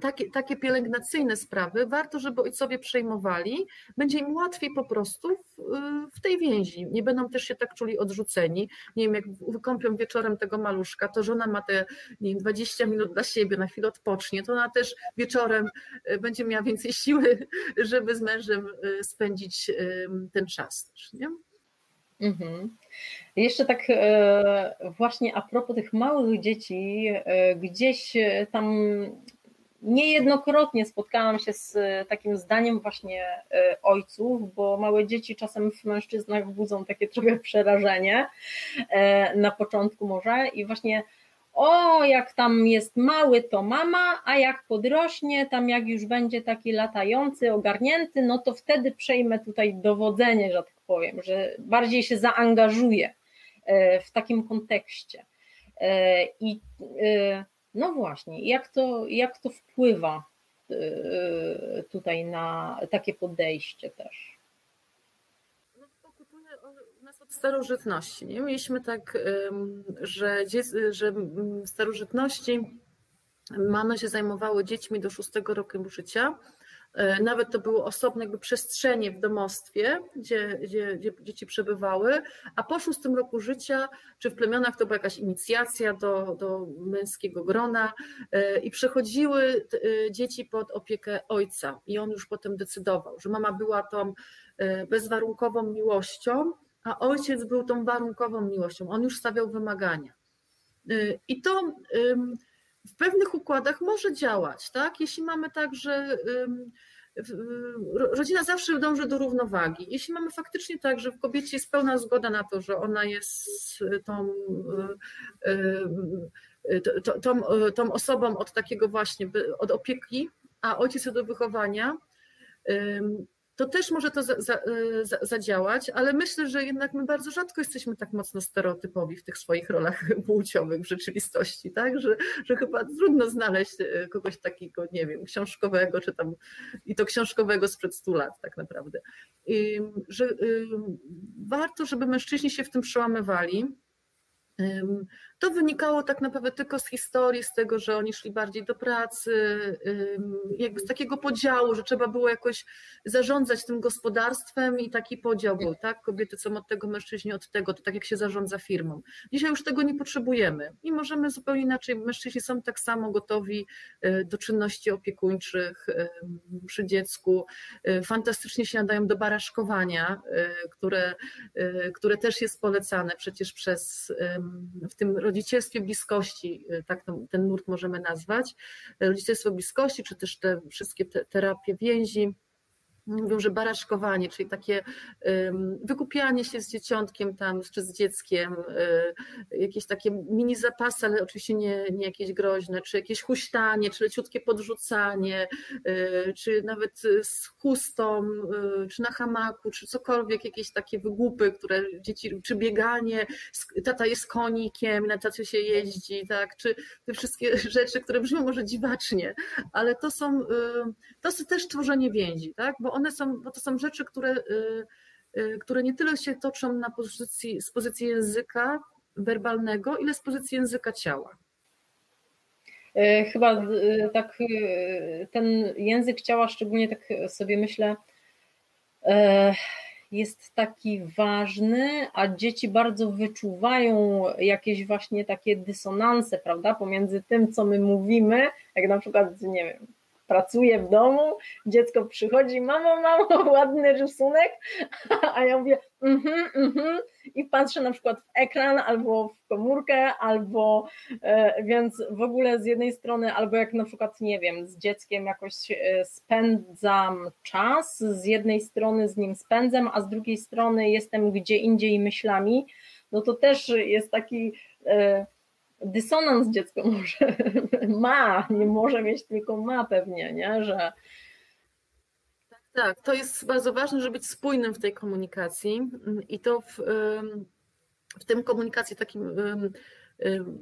takie, takie pielęgnacyjne sprawy, warto, żeby ojcowie przejmowali, będzie im łatwiej po prostu w, w, tej więzi. Nie będą też się tak czuli odrzuceni. Nie wiem, jak wykąpią wieczorem tego maluszka, to żona ma te nie wiem, 20 minut dla siebie, na chwilę odpocznie, to ona też wieczorem y, będzie miała więcej siły, żeby z mężem y, spędzić ten czas też, nie? Mhm. Jeszcze tak e, właśnie a propos tych małych dzieci, e, gdzieś tam niejednokrotnie spotkałam się z takim zdaniem właśnie e, ojców, bo małe dzieci czasem w mężczyznach budzą takie trochę przerażenie na początku może i właśnie o, jak tam jest mały, to mama, a jak podrośnie, tam jak już będzie taki latający, ogarnięty, no to wtedy przejmę tutaj dowodzenie, że tak powiem, że bardziej się zaangażuję e, w takim kontekście. E, I e, no właśnie, jak to, jak to wpływa tutaj na takie podejście też? Od starożytności. Nie? Mieliśmy tak, że, że w starożytności mamy się zajmowały dziećmi do szóstego roku życia, E, nawet to były osobne jakby przestrzenie w domostwie, gdzie, gdzie, gdzie dzieci przebywały, a po szóstym roku życia, czy w plemionach to była jakaś inicjacja do, do męskiego grona e, i przechodziły e, dzieci pod opiekę ojca. I on już potem decydował, że mama była tą bezwarunkową miłością, a ojciec był tą warunkową miłością, on już stawiał wymagania. I to w pewnych układach może działać, tak? Jeśli mamy tak, że rodzina zawsze dąży do równowagi. Jeśli mamy faktycznie tak, że w kobiecie jest pełna zgoda na to, że ona jest tą, tą, tą osobą od takiego właśnie, od opieki, a ojciec do wychowania, to też może to za, za, za, zadziałać, ale myślę, że jednak my bardzo rzadko jesteśmy tak mocno stereotypowi w tych swoich rolach płciowych w rzeczywistości, tak? Że, że chyba trudno znaleźć e, kogoś takiego, nie wiem, książkowego, czy tam i to książkowego sprzed 100 lat tak naprawdę. I, że warto, żeby mężczyźni się w tym przełamywali to wynikało tak naprawdę tylko z historii, z tego, że oni szli bardziej do pracy, jakby z takiego podziału, że trzeba było jakoś zarządzać tym gospodarstwem i taki podział był, tak? Kobiety są od tego, mężczyźni od tego, to tak jak się zarządza firmą. Dzisiaj już tego nie potrzebujemy i możemy zupełnie inaczej, mężczyźni są tak samo gotowi y, do czynności opiekuńczych przy dziecku, y, fantastycznie się nadają do baraszkowania, y, które, które też jest polecane przecież przez w tym rodzicielstwie bliskości, y, tak ten nurt możemy nazwać, rodzicielstwo bliskości, czy też te wszystkie te terapie więzi, mówią, że baraszkowanie, czyli takie wykupianie się z dzieciątkiem tam, czy z dzieckiem, y, jakieś takie mini zapasy, ale oczywiście nie, nie jakieś groźne, czy jakieś huśtanie, czy leciutkie podrzucanie, y, czy nawet z chustą, y, czy na hamaku, czy cokolwiek, jakieś takie wygłupy, które dzieci, czy bieganie, tata jest konikiem, na tacie się jeździ, tak, czy te wszystkie rzeczy, które brzmią może dziwacznie, ale to są, to jest też tworzenie więzi, tak, bo one są, bo to są rzeczy, które, y, y, które nie tyle się toczą na pozycji, z pozycji języka werbalnego, ile z pozycji języka ciała. E, chyba e, tak e, ten język ciała, szczególnie tak sobie myślę, jest taki ważny, a dzieci bardzo wyczuwają jakieś właśnie takie dysonanse, prawda, pomiędzy tym, co my mówimy, jak na przykład, nie wiem, pracuję w domu, dziecko przychodzi, mamo, mamo, ładny rysunek, a ja mówię, mhm, mhm, i patrzę na przykład w ekran, albo w komórkę, albo e, więc w ogóle z jednej strony, albo jak na przykład, nie wiem, z dzieckiem jakoś e, spędzam czas, z jednej strony z nim spędzam, a z drugiej strony jestem gdzie indziej myślami, no to też jest taki e, dysonans dziecko może ma, nie może mieć, tylko ma pewnie, nie? że tak, tak, to jest bardzo ważne, żeby być spójnym w tej komunikacji i to w, w tym komunikacji takim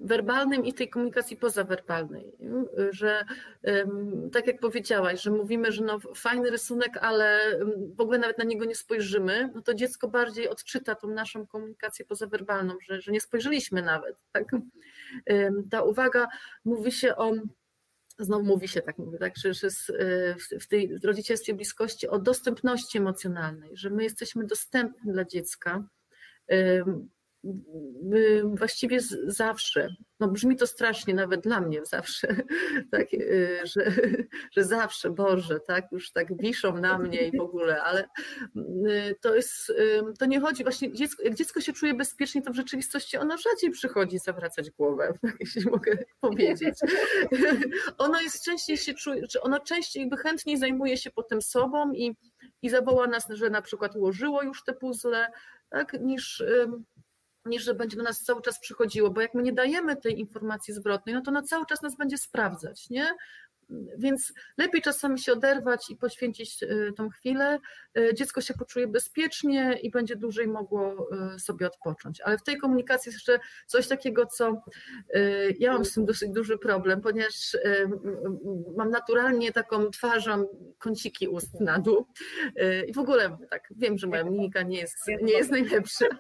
werbalnym i tej komunikacji pozawerbalnej, że tak jak powiedziałaś, że mówimy, że no fajny rysunek, ale w ogóle nawet na niego nie spojrzymy, no to dziecko bardziej odczyta tą naszą komunikację pozawerbalną, że, że nie spojrzeliśmy nawet. Tak? Ta uwaga mówi się o znowu mówi się tak, mówię, tak, że, że w tej rodzicielstwie bliskości o dostępności emocjonalnej, że my jesteśmy dostępni dla dziecka, właściwie zawsze, no brzmi to strasznie nawet dla mnie zawsze, tak, y, że, że zawsze, Boże, tak, już tak wiszą na mnie i w ogóle, ale y, to jest, y, to nie chodzi, właśnie dziecko, jak dziecko się czuje bezpiecznie, to w rzeczywistości ono rzadziej przychodzi zawracać głowę, tak, jeśli mogę powiedzieć. Ono jest częściej się czuje, czy ono częściej jakby chętniej zajmuje się potem sobą i, i zawoła nas, że na przykład ułożyło już te puzzle, tak, niż niż że będzie do nas cały czas przychodziło, bo jak my nie dajemy tej informacji zwrotnej, no to ona cały czas nas będzie sprawdzać, nie? więc lepiej czasami się oderwać i poświęcić tą chwilę. Dziecko się poczuje bezpiecznie i będzie dłużej mogło sobie odpocząć. Ale w tej komunikacji jest jeszcze coś takiego, co ja mam z tym dosyć duży problem, ponieważ mam naturalnie taką twarzą kąciki ust na dół i w ogóle tak wiem, że moja mimika nie jest, nie jest najlepsza.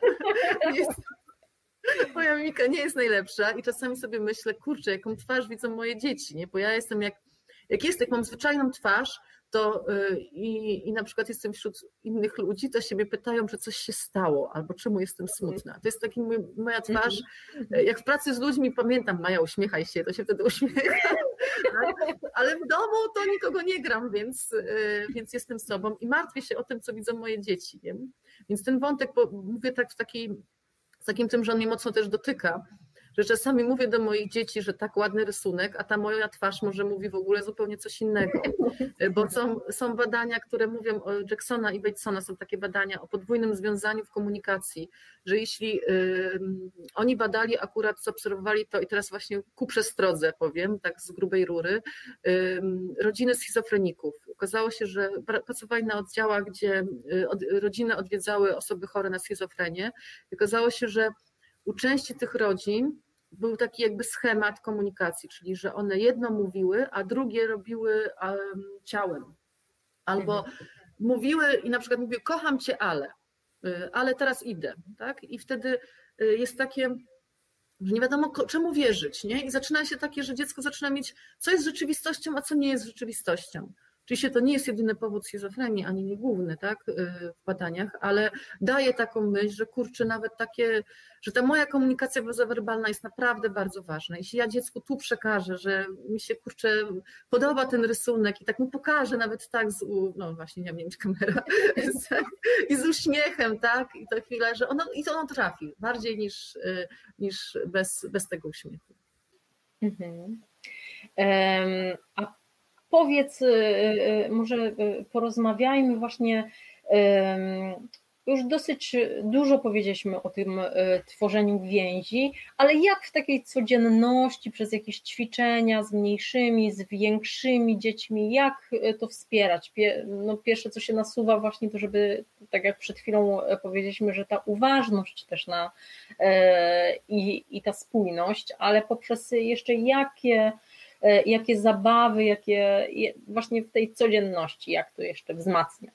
Nie jest, moja mimika nie jest najlepsza i czasami sobie myślę, kurczę, jaką twarz widzą moje dzieci, nie? Bo ja jestem jak, jak jest, jak mam zwyczajną twarz, to y, i, i na przykład jestem wśród innych ludzi, to się mnie pytają, że coś się stało, albo czemu jestem smutna. To jest taki mój, moja twarz, mhm. jak w pracy z ludźmi pamiętam, Maja, uśmiechaj się, to się wtedy uśmiecham, ale w domu to nikogo nie gram, więc, y, więc jestem sobą i martwię się o tym, co widzą moje dzieci. Nie? Więc ten wątek, bo mówię tak w takiej, z takim tym, że on mnie mocno też dotyka, że czasami mówię do moich dzieci, że tak ładny rysunek, a ta moja twarz może mówi w ogóle zupełnie coś innego. Bo są, są badania, które mówią o Jacksona i Batesona, są takie badania o podwójnym związaniu w komunikacji, że jeśli y, oni badali akurat, co obserwowali to i teraz właśnie ku przestrodze powiem, tak z grubej rury, y, rodziny schizofreników. Okazało się, że pracowali na oddziałach, gdzie y, od, rodziny odwiedzały osoby chore na schizofrenię. Okazało się, że u części tych rodzin był taki jakby schemat komunikacji, czyli że one jedno mówiły, a drugie robiły um, ciałem. Albo mhm. mówiły i na przykład mówiły, kocham cię, ale, y, ale teraz idę. Tak? I wtedy y, jest takie, że nie wiadomo czemu wierzyć. Nie? I zaczyna się takie, że dziecko zaczyna mieć, co jest rzeczywistością, a co nie jest rzeczywistością. Oczywiście to nie jest jedyny powód schizofrenii, ani nie główny tak, y, w badaniach, ale daje taką myśl, że kurczę, nawet takie, że ta moja komunikacja bezowerbalna jest naprawdę bardzo ważna. Jeśli ja dziecku tu przekażę, że mi się kurczę podoba ten rysunek i tak mu pokażę nawet tak z, no właśnie, nie wiem, mieć kamera, i z uśmiechem, tak, i to chwilę, że ono, i to ono trafi bardziej niż, y, niż bez, bez tego uśmiechu. Mhm. Um, a powiedz, y, y, może y, porozmawiajmy właśnie. Już dosyć dużo powiedzieliśmy o tym tworzeniu więzi, ale jak w takiej codzienności, przez jakieś ćwiczenia z mniejszymi, z większymi dziećmi, jak to wspierać? No pierwsze, co się nasuwa, właśnie to, żeby, tak jak przed chwilą powiedzieliśmy, że ta uważność też na i, i ta spójność, ale poprzez jeszcze jakie E, jakie zabawy, jakie właśnie w tej codzienności, jak to jeszcze wzmacnia.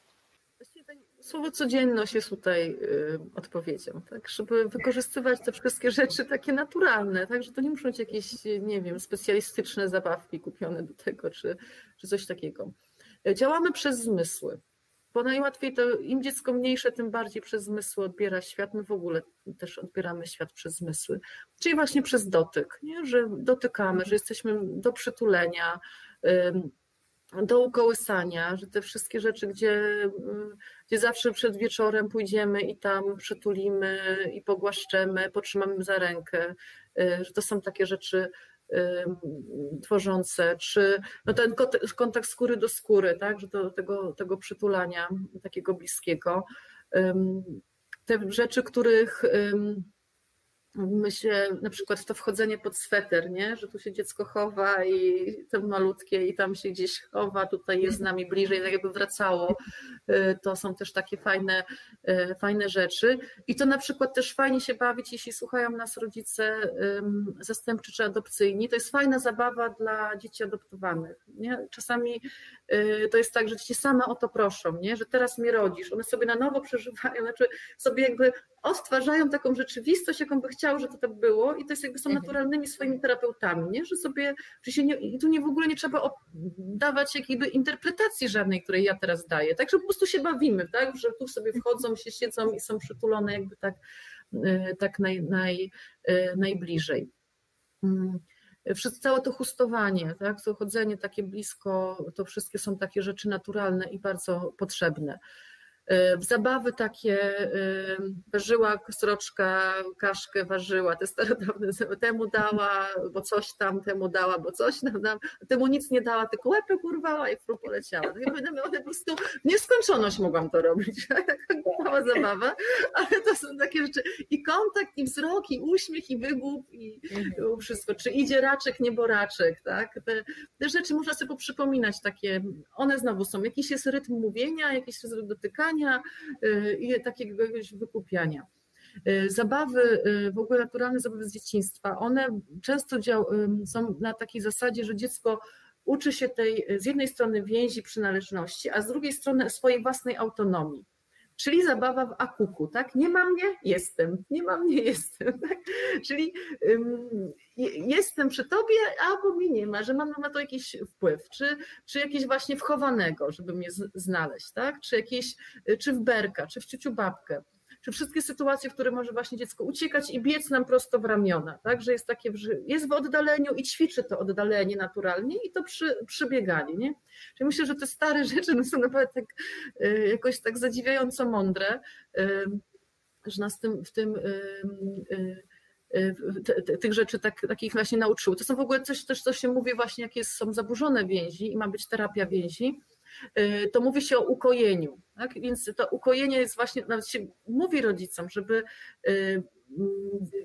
Słowo codzienność jest tutaj y, odpowiedzią, tak, żeby wykorzystywać te wszystkie rzeczy takie naturalne, tak, że to nie muszą być jakieś, nie wiem, specjalistyczne zabawki kupione do tego, czy, czy coś takiego. Działamy przez zmysły bo najłatwiej to im dziecko mniejsze, tym bardziej przez zmysły odbiera świat. My w ogóle też odbieramy świat przez zmysły, czyli właśnie przez dotyk, nie? że dotykamy, że jesteśmy do przytulenia, do ukołysania, że te wszystkie rzeczy, gdzie, gdzie zawsze przed wieczorem pójdziemy i tam przytulimy i pogłaszczemy, potrzymamy za rękę, y, że to są takie rzeczy tworzące, czy no ten kontakt skóry do skóry, tak, że do tego, tego przytulania takiego bliskiego. Te rzeczy, których myślę na przykład to wchodzenie pod sweter, nie? że tu się dziecko chowa i to malutkie i tam się gdzieś chowa, tutaj jest z nami bliżej, tak jakby wracało. Y, to są też takie fajne, y, fajne rzeczy. I to na przykład też fajnie się bawić, jeśli słuchają nas rodzice zastępczy czy adopcyjni. To jest fajna zabawa dla dzieci adoptowanych. Nie? Czasami y, to jest tak, że dzieci same o to proszą, nie? że teraz mnie rodzisz. One sobie na nowo przeżywają, znaczy sobie jakby odtwarzają taką rzeczywistość, jaką by chciał, że to tak było i to jest jakby są mhm. naturalnymi swoimi terapeutami, nie? że sobie, że się nie, tu nie w ogóle nie trzeba dawać jakiejby interpretacji żadnej, której ja teraz daję, tak, że po prostu się bawimy, tak, że tu sobie wchodzą, się siedzą i są przytulone jakby tak, y, tak naj, naj, y, najbliżej. Mm. Całe to chustowanie, tak, to chodzenie takie blisko, to wszystkie są takie rzeczy naturalne i bardzo potrzebne. W zabawy takie e, ważyła sroczka, kaszkę ważyła, te starodawne temu dała, bo coś tam, temu dała, bo coś tam, dała, temu nic nie dała, tylko łepę kurwała i fru poleciała. Tak ja po prostu w nieskończoność mogłam to robić, taka mała zabawa, ale to są takie rzeczy i kontakt, i wzrok, i uśmiech, i wygłup, i mhm. wszystko, czy idzie raczek, nieboraczek, tak, te, te rzeczy można sobie poprzypominać takie, one znowu są, jakiś jest rytm mówienia, jakiś jest rytm dotykania, Y, i takiego wykupiania. Y, zabawy, y, w ogóle naturalne zabawy z dzieciństwa, one często są na takiej zasadzie, że dziecko uczy się tej z jednej strony więzi przynależności, a z drugiej strony swojej własnej autonomii. Czyli zabawa w akuku, tak? Nie ma mnie, jestem, nie ma mnie, jestem. Tak? Czyli jestem przy tobie, albo mnie nie ma, że mam na to jakiś wpływ, czy, czy jakieś właśnie wchowanego, żeby mnie znaleźć, tak? Czy jakieś, czy w berka, czy w ciuciu babkę czy wszystkie sytuacje, w które może właśnie dziecko uciekać i biec nam prosto w ramiona, tak, że jest takie, jest w oddaleniu i ćwiczy to oddalenie naturalnie i to przy, przybieganie, nie? Czyli myślę, że te stare rzeczy no są naprawdę tak, y, jakoś tak zadziwiająco mądre, y, że nas tym, w tym y, tych rzeczy tak, takich właśnie nauczyły. To są w ogóle coś też, co się mówi właśnie, jakie są zaburzone więzi i ma być terapia więzi, to mówi się o ukojeniu. Tak? Więc to ukojenie jest właśnie, nawet się mówi rodzicom, żeby y,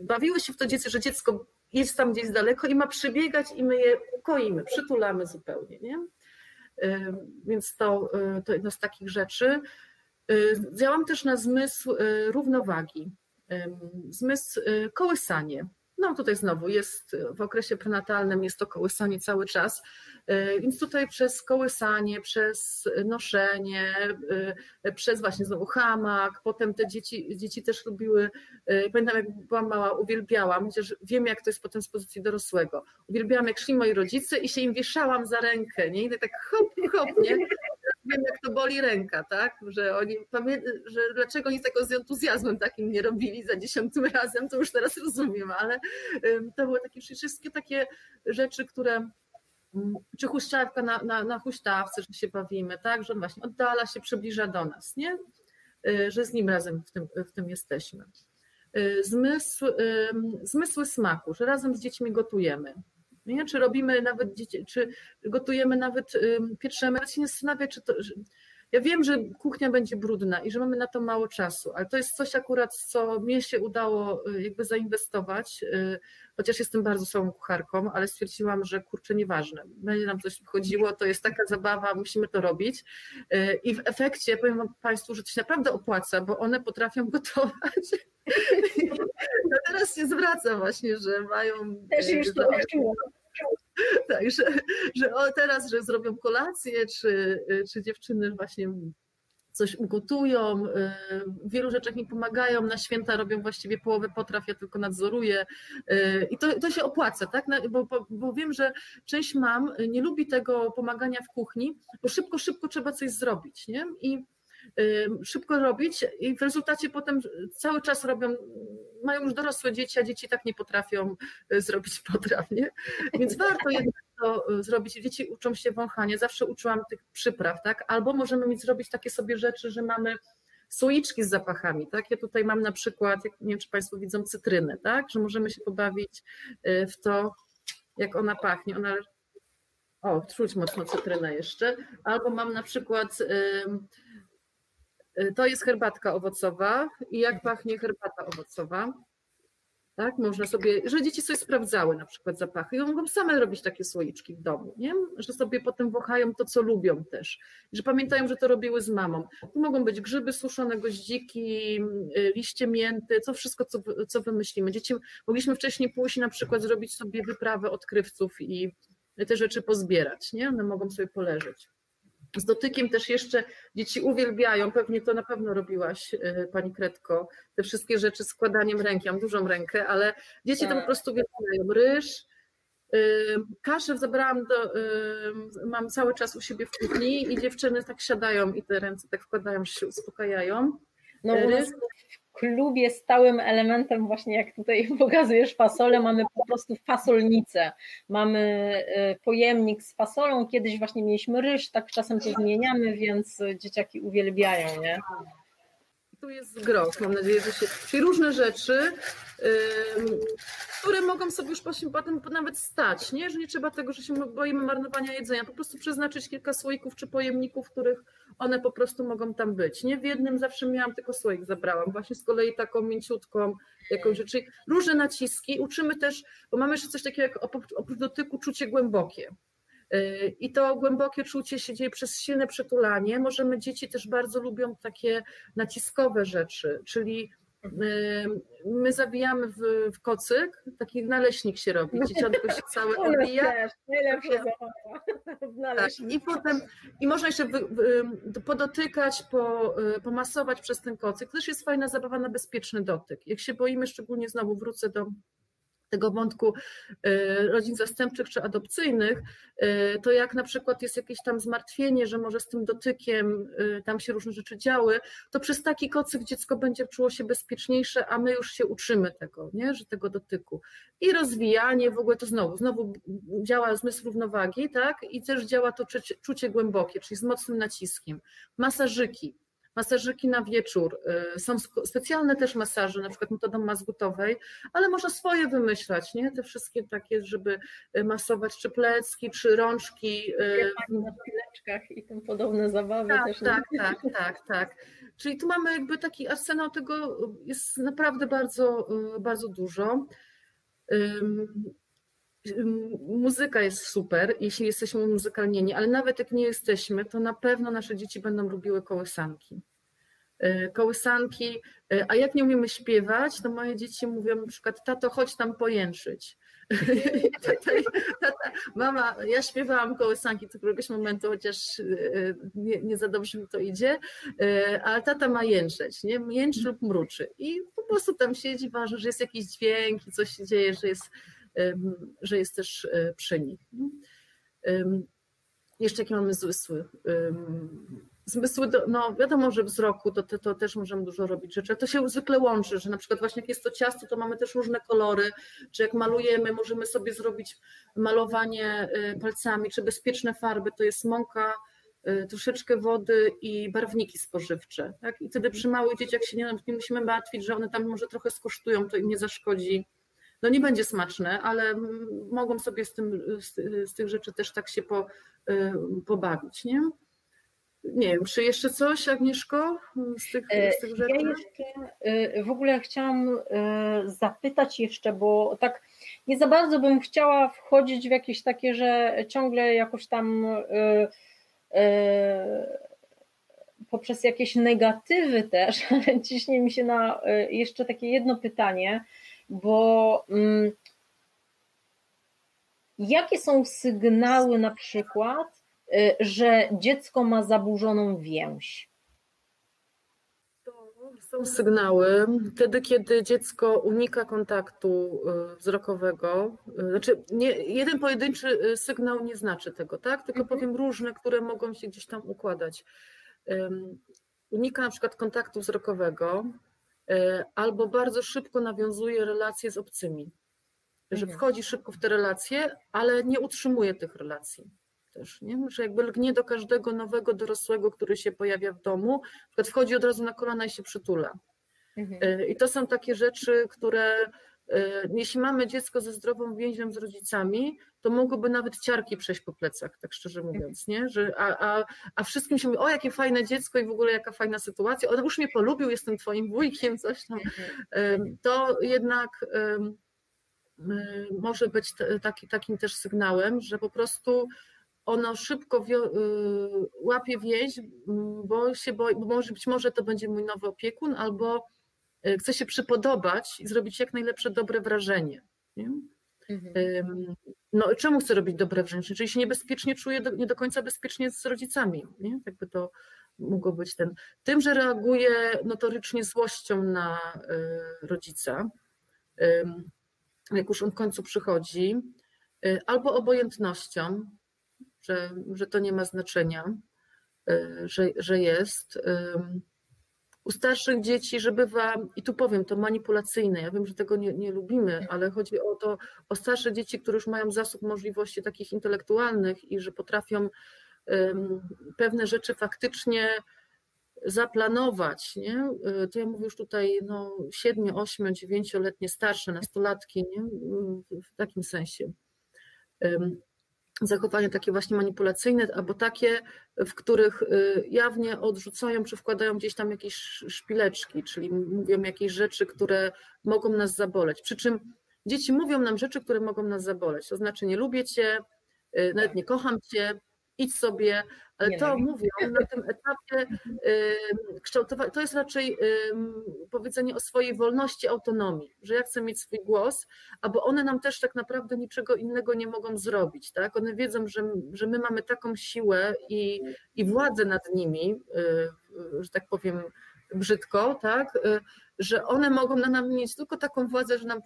bawiły się w to dziecko, że dziecko jest tam gdzieś daleko i ma przybiegać i my je ukoimy, przytulamy zupełnie. Nie? Y, więc to, to jedna z takich rzeczy. Działam też na zmysł równowagi, zmysł kołysanie. No tutaj znowu jest w okresie prenatalnym jest to kołysanie cały czas, e, więc tutaj przez kołysanie, przez noszenie, e, przez właśnie znowu hamak, potem te dzieci, dzieci też lubiły, e, pamiętam jak byłam mała, uwielbiałam, chociaż wiem jak to jest potem z pozycji dorosłego, uwielbiałam jak szli moi rodzice i się im wieszałam za rękę, nie, i tak hop, hop, nie, wiem, jak to boli ręka, tak? Że oni że dlaczego oni tego z entuzjazmem takim nie robili za dziesiątym razem, to już teraz rozumiem, ale to były takie wszystkie takie rzeczy, które mm, czy huśtawka na, na, na huśtawce, że się bawimy, tak? Że on właśnie oddala się, przybliża do nas, nie? Y, że z nim razem w tym, w tym jesteśmy. Y, zmysł, zmysły smaku, że razem z dziećmi gotujemy. Nie? Czy robimy nawet, czy gotujemy nawet, pieczemy, ale się nie czy to, ja wiem, że kuchnia będzie brudna i że mamy na to mało czasu, ale to jest coś akurat, co mnie się udało y, jakby zainwestować, y, chociaż jestem bardzo słabą kucharką, ale stwierdziłam, że kurczę, nieważne, będzie nam coś chodziło, to jest taka zabawa, musimy to robić y, i w efekcie powiem Państwu, że to się naprawdę opłaca, bo one potrafią gotować. No teraz się zwraca właśnie, że mają... Też już to tak, że, że o, teraz, że zrobią kolację, czy, czy dziewczyny właśnie coś ugotują, y, w wielu rzeczach mi pomagają, na święta robią właściwie połowę potraw, ja tylko nadzoruję y, i to, to się opłaca, tak? Bo, bo, bo wiem, że część mam nie lubi tego pomagania w kuchni, bo szybko, szybko trzeba coś zrobić, nie? I szybko robić i w rezultacie potem cały czas robią, mają już dorosłe dzieci, a dzieci tak nie potrafią y, zrobić potraw, nie? Więc warto jednak to y, zrobić. Dzieci uczą się wąchania, zawsze uczyłam tych przypraw, tak? Albo możemy mieć zrobić takie sobie rzeczy, że mamy słoiczki z zapachami, tak? Ja tutaj mam na przykład, nie wiem, czy Państwo widzą cytrynę, tak? Że możemy się pobawić y, w to, jak ona pachnie. Ona o, czuć mocno cytrynę jeszcze. Albo mam na przykład to jest herbatka owocowa i jak pachnie herbata owocowa. Tak, można sobie, że dzieci coś sprawdzały na przykład zapachy i mogą same robić takie słoiczki w domu, nie? że sobie potem wąchają to, co lubią też, że pamiętają, że to robiły z mamą. Tu mogą być grzyby suszone, goździki, liście mięty, co wszystko, co, co wymyślimy. Dzieci, mogliśmy wcześniej pójść na przykład zrobić sobie wyprawę odkrywców i te rzeczy pozbierać, nie? One mogą sobie poleżeć. Z dotykiem też jeszcze dzieci uwielbiają, pewnie to na pewno robiłaś y, Pani Kretko, te wszystkie rzeczy składaniem ręki, mam dużą rękę, ale dzieci to po tak. prostu uwielbiają. Ryż, kaszę zabrałam do, mam cały czas u siebie w kuchni i dziewczyny tak siadają i te ręce tak wkładają, się uspokajają. No klubie stałym elementem, właśnie jak tutaj pokazujesz fasolę, mamy po prostu fasolnicę. Mamy y, pojemnik z fasolą, kiedyś właśnie mieliśmy ryż, tak czasem to zmieniamy, więc dzieciaki uwielbiają, nie? Tu jest groch, mam nadzieję, że się. Czyli różne rzeczy, które mogą sobie już potem nawet stać, nie? Że nie trzeba tego, że się boimy marnowania jedzenia, po prostu przeznaczyć kilka słoików czy pojemników, w których one po prostu mogą tam być. Nie w jednym zawsze miałam tylko słoik, zabrałam. Właśnie z kolei taką mięciutką jakąś rzecz. Czyli różne naciski. Uczymy też, bo mamy jeszcze coś takiego jak oprócz dotyku czucie głębokie. Y, I to głębokie czucie się dzieje przez silne przytulanie. Możemy, dzieci też bardzo lubią takie naciskowe rzeczy, czyli y, my zawijamy w, w kocyk, taki naleśnik się robi, dzieciątko się całe obija. Najlepsza zabawa. Tak, I potem, i można jeszcze wy, wy, podotykać, po, y, pomasować przez ten kocyk. To też jest fajna zabawa na bezpieczny dotyk. Jak się boimy, szczególnie znowu wrócę do tego wątku y, rodzin zastępczych czy adopcyjnych, y, to jak na przykład jest jakieś tam zmartwienie, że może z tym dotykiem y, tam się różne rzeczy działy, to przez taki kocyk dziecko będzie czuło się bezpieczniejsze, a my już się uczymy tego, nie? że tego dotyku. I rozwijanie, w ogóle to znowu, znowu działa zmysł równowagi, tak? I też działa to czucie głębokie, czyli z mocnym naciskiem. Masażyki, masażyki na wieczór. Y, są specjalne też masaże, na przykład metodą mazgutowej, ale można swoje wymyślać, nie? Te wszystkie takie, żeby y, masować czy plecki, czy rączki. Y, na chwileczkach i tym podobne zabawy tak, też. Tak, tak, tak, tak. Czyli tu mamy jakby taki arsenał tego jest naprawdę bardzo, bardzo dużo. Muzyka jest super, jeśli jesteśmy muzykalnieni, ale nawet jak nie jesteśmy, to na pewno nasze dzieci będą lubiły kołysanki. E, kołysanki, e, a jak nie umiemy śpiewać, to moje dzieci mówią na przykład, tato, chodź tam pojęczyć. mama, ja śpiewałam kołysanki do któregoś momentu, chociaż e, nie, nie za dobrze mi to idzie, ale tata ma jęczeć, nie? Jęczy lub mruczy. I po prostu tam siedzi, ważne, że jest jakiś dźwięk i coś się dzieje, że jest, że jest też przy nich. Jeszcze jakie mamy zmysły? Zmysły, do, no wiadomo, że wzroku to, to, to, też możemy dużo robić rzeczy. To się zwykle łączy, że na przykład właśnie jak jest to ciasto, to mamy też różne kolory, czy jak malujemy, możemy sobie zrobić malowanie y, palcami, czy bezpieczne farby, to jest mąka, y, troszeczkę wody i barwniki spożywcze. Tak? I wtedy przy małych dzieciach się nie, nie musimy martwić, że one tam może trochę skosztują, to im nie zaszkodzi no nie będzie smaczne, ale mogą sobie z, tym, z, z tych rzeczy też tak się po, y, pobawić, nie? Nie wiem, czy jeszcze coś, Agnieszko, z tych, z tych rzeczy? Ja jeszcze y, w ogóle chciałam y, zapytać jeszcze, bo tak nie za bardzo bym chciała wchodzić w jakieś takie, że ciągle jakoś tam poprzez jakieś negatywy też, ale ciśnie mi się na jeszcze takie jedno pytanie, bo mm, jakie są sygnały na przykład, y, że dziecko ma zaburzoną więź? Są sygnały wtedy, kiedy dziecko unika kontaktu y, wzrokowego. Y, znaczy, nie, jeden pojedynczy sygnał nie znaczy tego, tak? Tylko mhm. powiem różne, które mogą się gdzieś tam układać. Unika na przykład kontaktu wzrokowego, albo bardzo szybko nawiązuje relacje z obcymi. Że mhm. wchodzi szybko w te relacje, ale nie utrzymuje tych relacji. Też, nie? Że jakby lgnie do każdego nowego dorosłego, który się pojawia w domu, na przykład wchodzi od razu na kolana i się przytula. Mhm. E, I to są takie rzeczy, które E, jeśli mamy dziecko ze zdrową więzią z rodzicami, to mogłyby nawet ciarki przejść po plecach, tak szczerze mówiąc, nie? Że, a, a, a wszystkim się mówi, o jakie fajne dziecko i w ogóle jaka fajna sytuacja, on już mnie polubił, jestem twoim wujkiem, coś tam. To jednak może być taki, takim też sygnałem, że po prostu ono szybko y, łapie więź, bo się boi, bo może być może to będzie mój nowy opiekun, albo Y, chcę się przypodobać i zrobić jak najlepsze dobre wrażenie. Nie? Mhm. No, czemu chcę robić dobre wrażenie? Czyli się niebezpiecznie czuję, nie do końca bezpiecznie z rodzicami. Nie? Jakby to mogło być ten. Tym, że reaguje notorycznie złością na y, rodzica, jak już on w końcu przychodzi, y, albo obojętnością, że, że to nie ma znaczenia, że, że jest U starszych dzieci, że bywa, i tu powiem, to manipulacyjne. Ja wiem, że tego nie, nie lubimy, ale chodzi o to, o starsze dzieci, które już mają zasób możliwości takich intelektualnych i że potrafią um, pewne rzeczy faktycznie zaplanować, nie? Y, to ja mówię już tutaj no, 7, 8, 9-letnie starsze nastolatki, nie? w takim sensie. Zachowania takie właśnie manipulacyjne, albo takie, w których y, jawnie odrzucają czy wkładają gdzieś tam jakieś szpileczki, czyli mówią jakieś rzeczy, które mogą nas zaboleć. Przy czym dzieci mówią nam rzeczy, które mogą nas zaboleć. To znaczy, nie lubię cię, y, nawet nie kocham cię, idź sobie, ale nie to mówią na tym etapie kształtowania, to jest raczej powiedzenie o swojej wolności, autonomii, że ja chcę mieć swój głos, albo one nam też tak naprawdę niczego innego nie mogą zrobić, tak? One wiedzą, że, że my mamy taką siłę i, i władzę nad nimi, y, że tak powiem brzydko, tak? że one mogą na nam mieć tylko taką władzę, że nam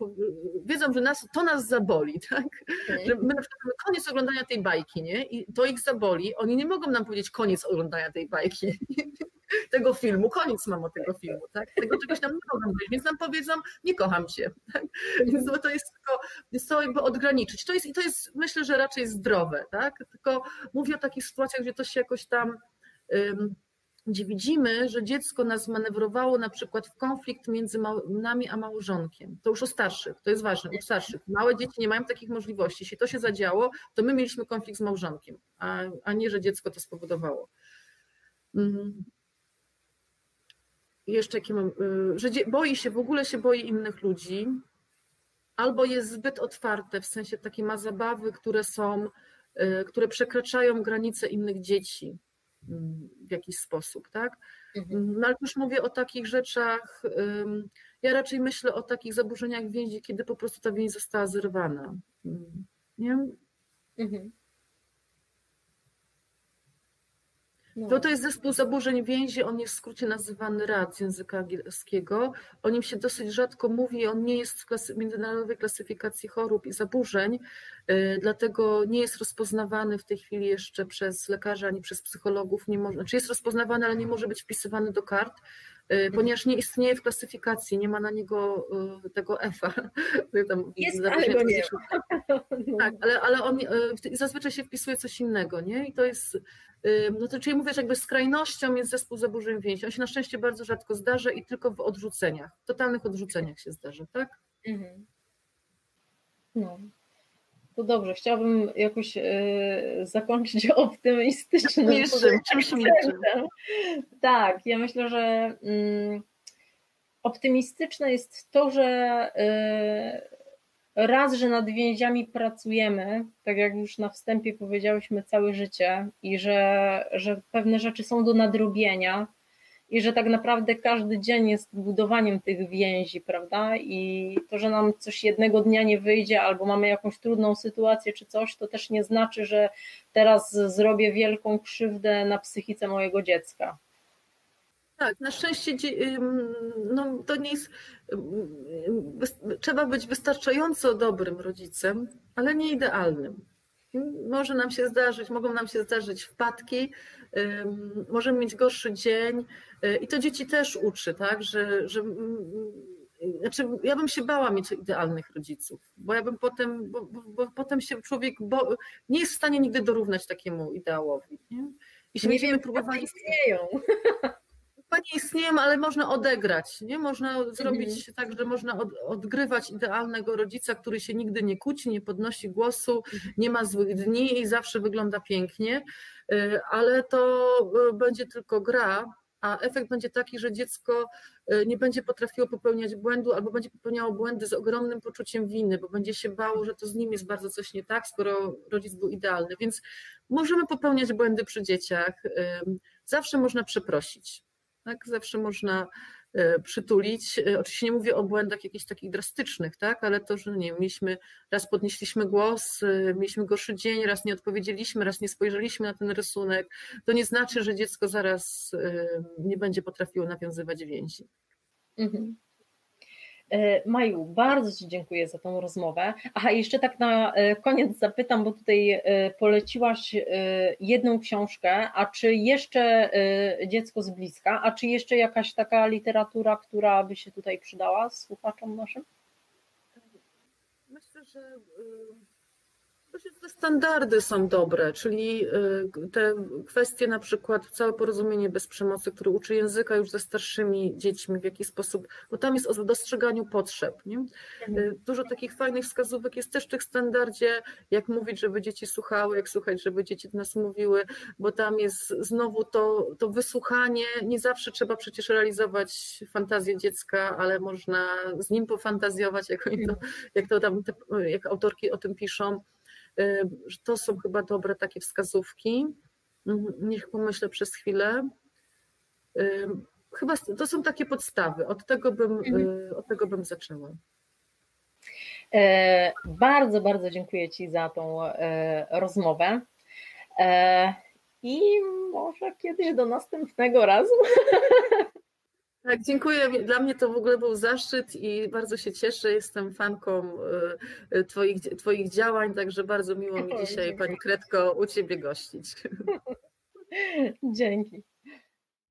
wiedzą, że nas, to nas zaboli, tak? Okay. Że my na przykład mamy koniec oglądania tej bajki, nie? I to ich zaboli. Oni nie mogą nam powiedzieć koniec oglądania tej bajki, tego filmu, koniec mamo tego filmu, tak? Tego czegoś nam nie mogą powiedzieć, więc nam powiedzą, nie kocham cię, tak? Więc to jest tylko, jest to jakby odgraniczyć. To jest, I to jest, myślę, że raczej zdrowe, tak? Tylko mówię o takich sytuacjach, gdzie to się jakoś tam um, gdzie widzimy, że dziecko nas manewrowało na przykład w konflikt między nami a małżonkiem. To już o starszych, to jest ważne, u starszych. Małe dzieci nie mają takich możliwości. Jeśli to się zadziało, to my mieliśmy konflikt z małżonkiem, a, a nie, że dziecko to spowodowało. Mhm. Jeszcze jakie mam, y, że boi się, w ogóle się boi innych ludzi, albo jest zbyt otwarte, w sensie takie ma zabawy, które są, y, które przekraczają granice innych dzieci w jakiś sposób, tak? Mhm. No ale już mówię o takich rzeczach, ja raczej myślę o takich zaburzeniach więzi, kiedy po prostu ta więź została zerwana. Nie? Mhm. No. To, to jest zespół zaburzeń więzi, on jest w skrócie nazywany RAD z języka angielskiego. O nim się dosyć rzadko mówi, on nie jest w klasy, międzynarodowej klasyfikacji chorób i zaburzeń, yy, dlatego nie jest rozpoznawany w tej chwili jeszcze przez lekarzy ani przez psychologów. Nie może, znaczy jest rozpoznawany, ale nie może być wpisywany do kart. Y, ponieważ nie istnieje w klasyfikacji, nie ma na niego y, tego F-a. Jest, ale go nie Tak, ale, ale on y, zazwyczaj się wpisuje coś innego, nie? I to jest, no to czyli mówię, że jakby skrajnością jest zespół zaburzeń więzi. On się na szczęście bardzo rzadko zdarza i tylko w odrzuceniach, w totalnych odrzuceniach się zdarza, tak? Mhm. No. To dobrze, chciałabym jakoś e, zakończyć optymistycznym czymś Tak, ja myślę, że mm, optymistyczne jest to, że e, raz, że nad więziami pracujemy, tak jak już na wstępie powiedziałyśmy całe życie i że, że pewne rzeczy są do nadrobienia, i że tak naprawdę każdy dzień jest budowaniem tych więzi, prawda? I to, że nam coś jednego dnia nie wyjdzie, albo mamy jakąś trudną sytuację czy coś, to też nie znaczy, że teraz zrobię wielką krzywdę na psychice mojego dziecka. Tak, na szczęście no, to nie jest. Trzeba być wystarczająco dobrym rodzicem, ale nie idealnym. Może nam się zdarzyć, mogą nam się zdarzyć wpadki, możemy mieć gorszy dzień y, i to dzieci też uczy, tak, że, że znaczy, ja bym się bała mieć idealnych rodziców, bo ja bym potem, bo, bo, bo potem się człowiek bo, nie jest w stanie nigdy dorównać takiemu ideałowi. Nie? I się nie będziemy próbowali. Istnieją. nie istnieją, ale można odegrać. Nie? Można zrobić mhm. tak, że można od, odgrywać idealnego rodzica, który się nigdy nie kłóci, nie podnosi głosu, mhm. nie ma złych dni i zawsze wygląda pięknie, y, ale to y, będzie tylko gra, a efekt będzie taki, że dziecko y, nie będzie potrafiło popełniać błędu albo będzie popełniało błędy z ogromnym poczuciem winy, bo będzie się bało, że to z nim jest bardzo coś nie tak, skoro rodzic był idealny. Więc możemy popełniać błędy przy dzieciach. Zawsze można przeprosić. Tak? Zawsze można e, przytulić. E, oczywiście nie mówię o błędach jakichś takich drastycznych, tak? ale to, że nie mieliśmy, raz podnieśliśmy głos, e, mieliśmy gorszy dzień, raz nie odpowiedzieliśmy, raz nie spojrzeliśmy na ten rysunek, to nie znaczy, że dziecko zaraz nie będzie potrafiło nawiązywać więzi. Mhm. E, Maju, bardzo Ci dziękuję za tą rozmowę. Aha, jeszcze tak na e, koniec zapytam, bo tutaj e, poleciłaś jedną książkę, a czy jeszcze dziecko z bliska, a czy jeszcze jakaś taka literatura, która by się tutaj przydała słuchaczom naszym? Myślę, że te standardy są dobre, czyli y, te kwestie na przykład całe porozumienie bez przemocy, które uczy języka już ze starszymi dziećmi, w jaki sposób, bo tam jest o dostrzeganiu potrzeb. Nie? Mhm. Y, dużo takich fajnych wskazówek jest też w tych standardzie, jak mówić, żeby dzieci słuchały, jak słuchać, żeby dzieci do nas mówiły, bo tam jest znowu to, to wysłuchanie, nie zawsze trzeba przecież realizować fantazję dziecka, ale można z nim pofantazjować, jak, to, jak to tam, jak autorki o tym piszą że to są chyba dobre takie wskazówki. Mhm, niech pomyślę przez chwilę. Chyba to są takie podstawy. Od tego bym, mhm. y, od tego bym zaczęła. E, bardzo, bardzo dziękuję Ci za tą e, rozmowę. E, I może kiedyś do następnego razu. Tak, dziękuję. Dla mnie to w ogóle był zaszczyt i bardzo się cieszę. Jestem fanką e, e, Twoich, twoich działań, także bardzo miło mi dzisiaj, Pani Kretko, u Ciebie gościć. Dzięki.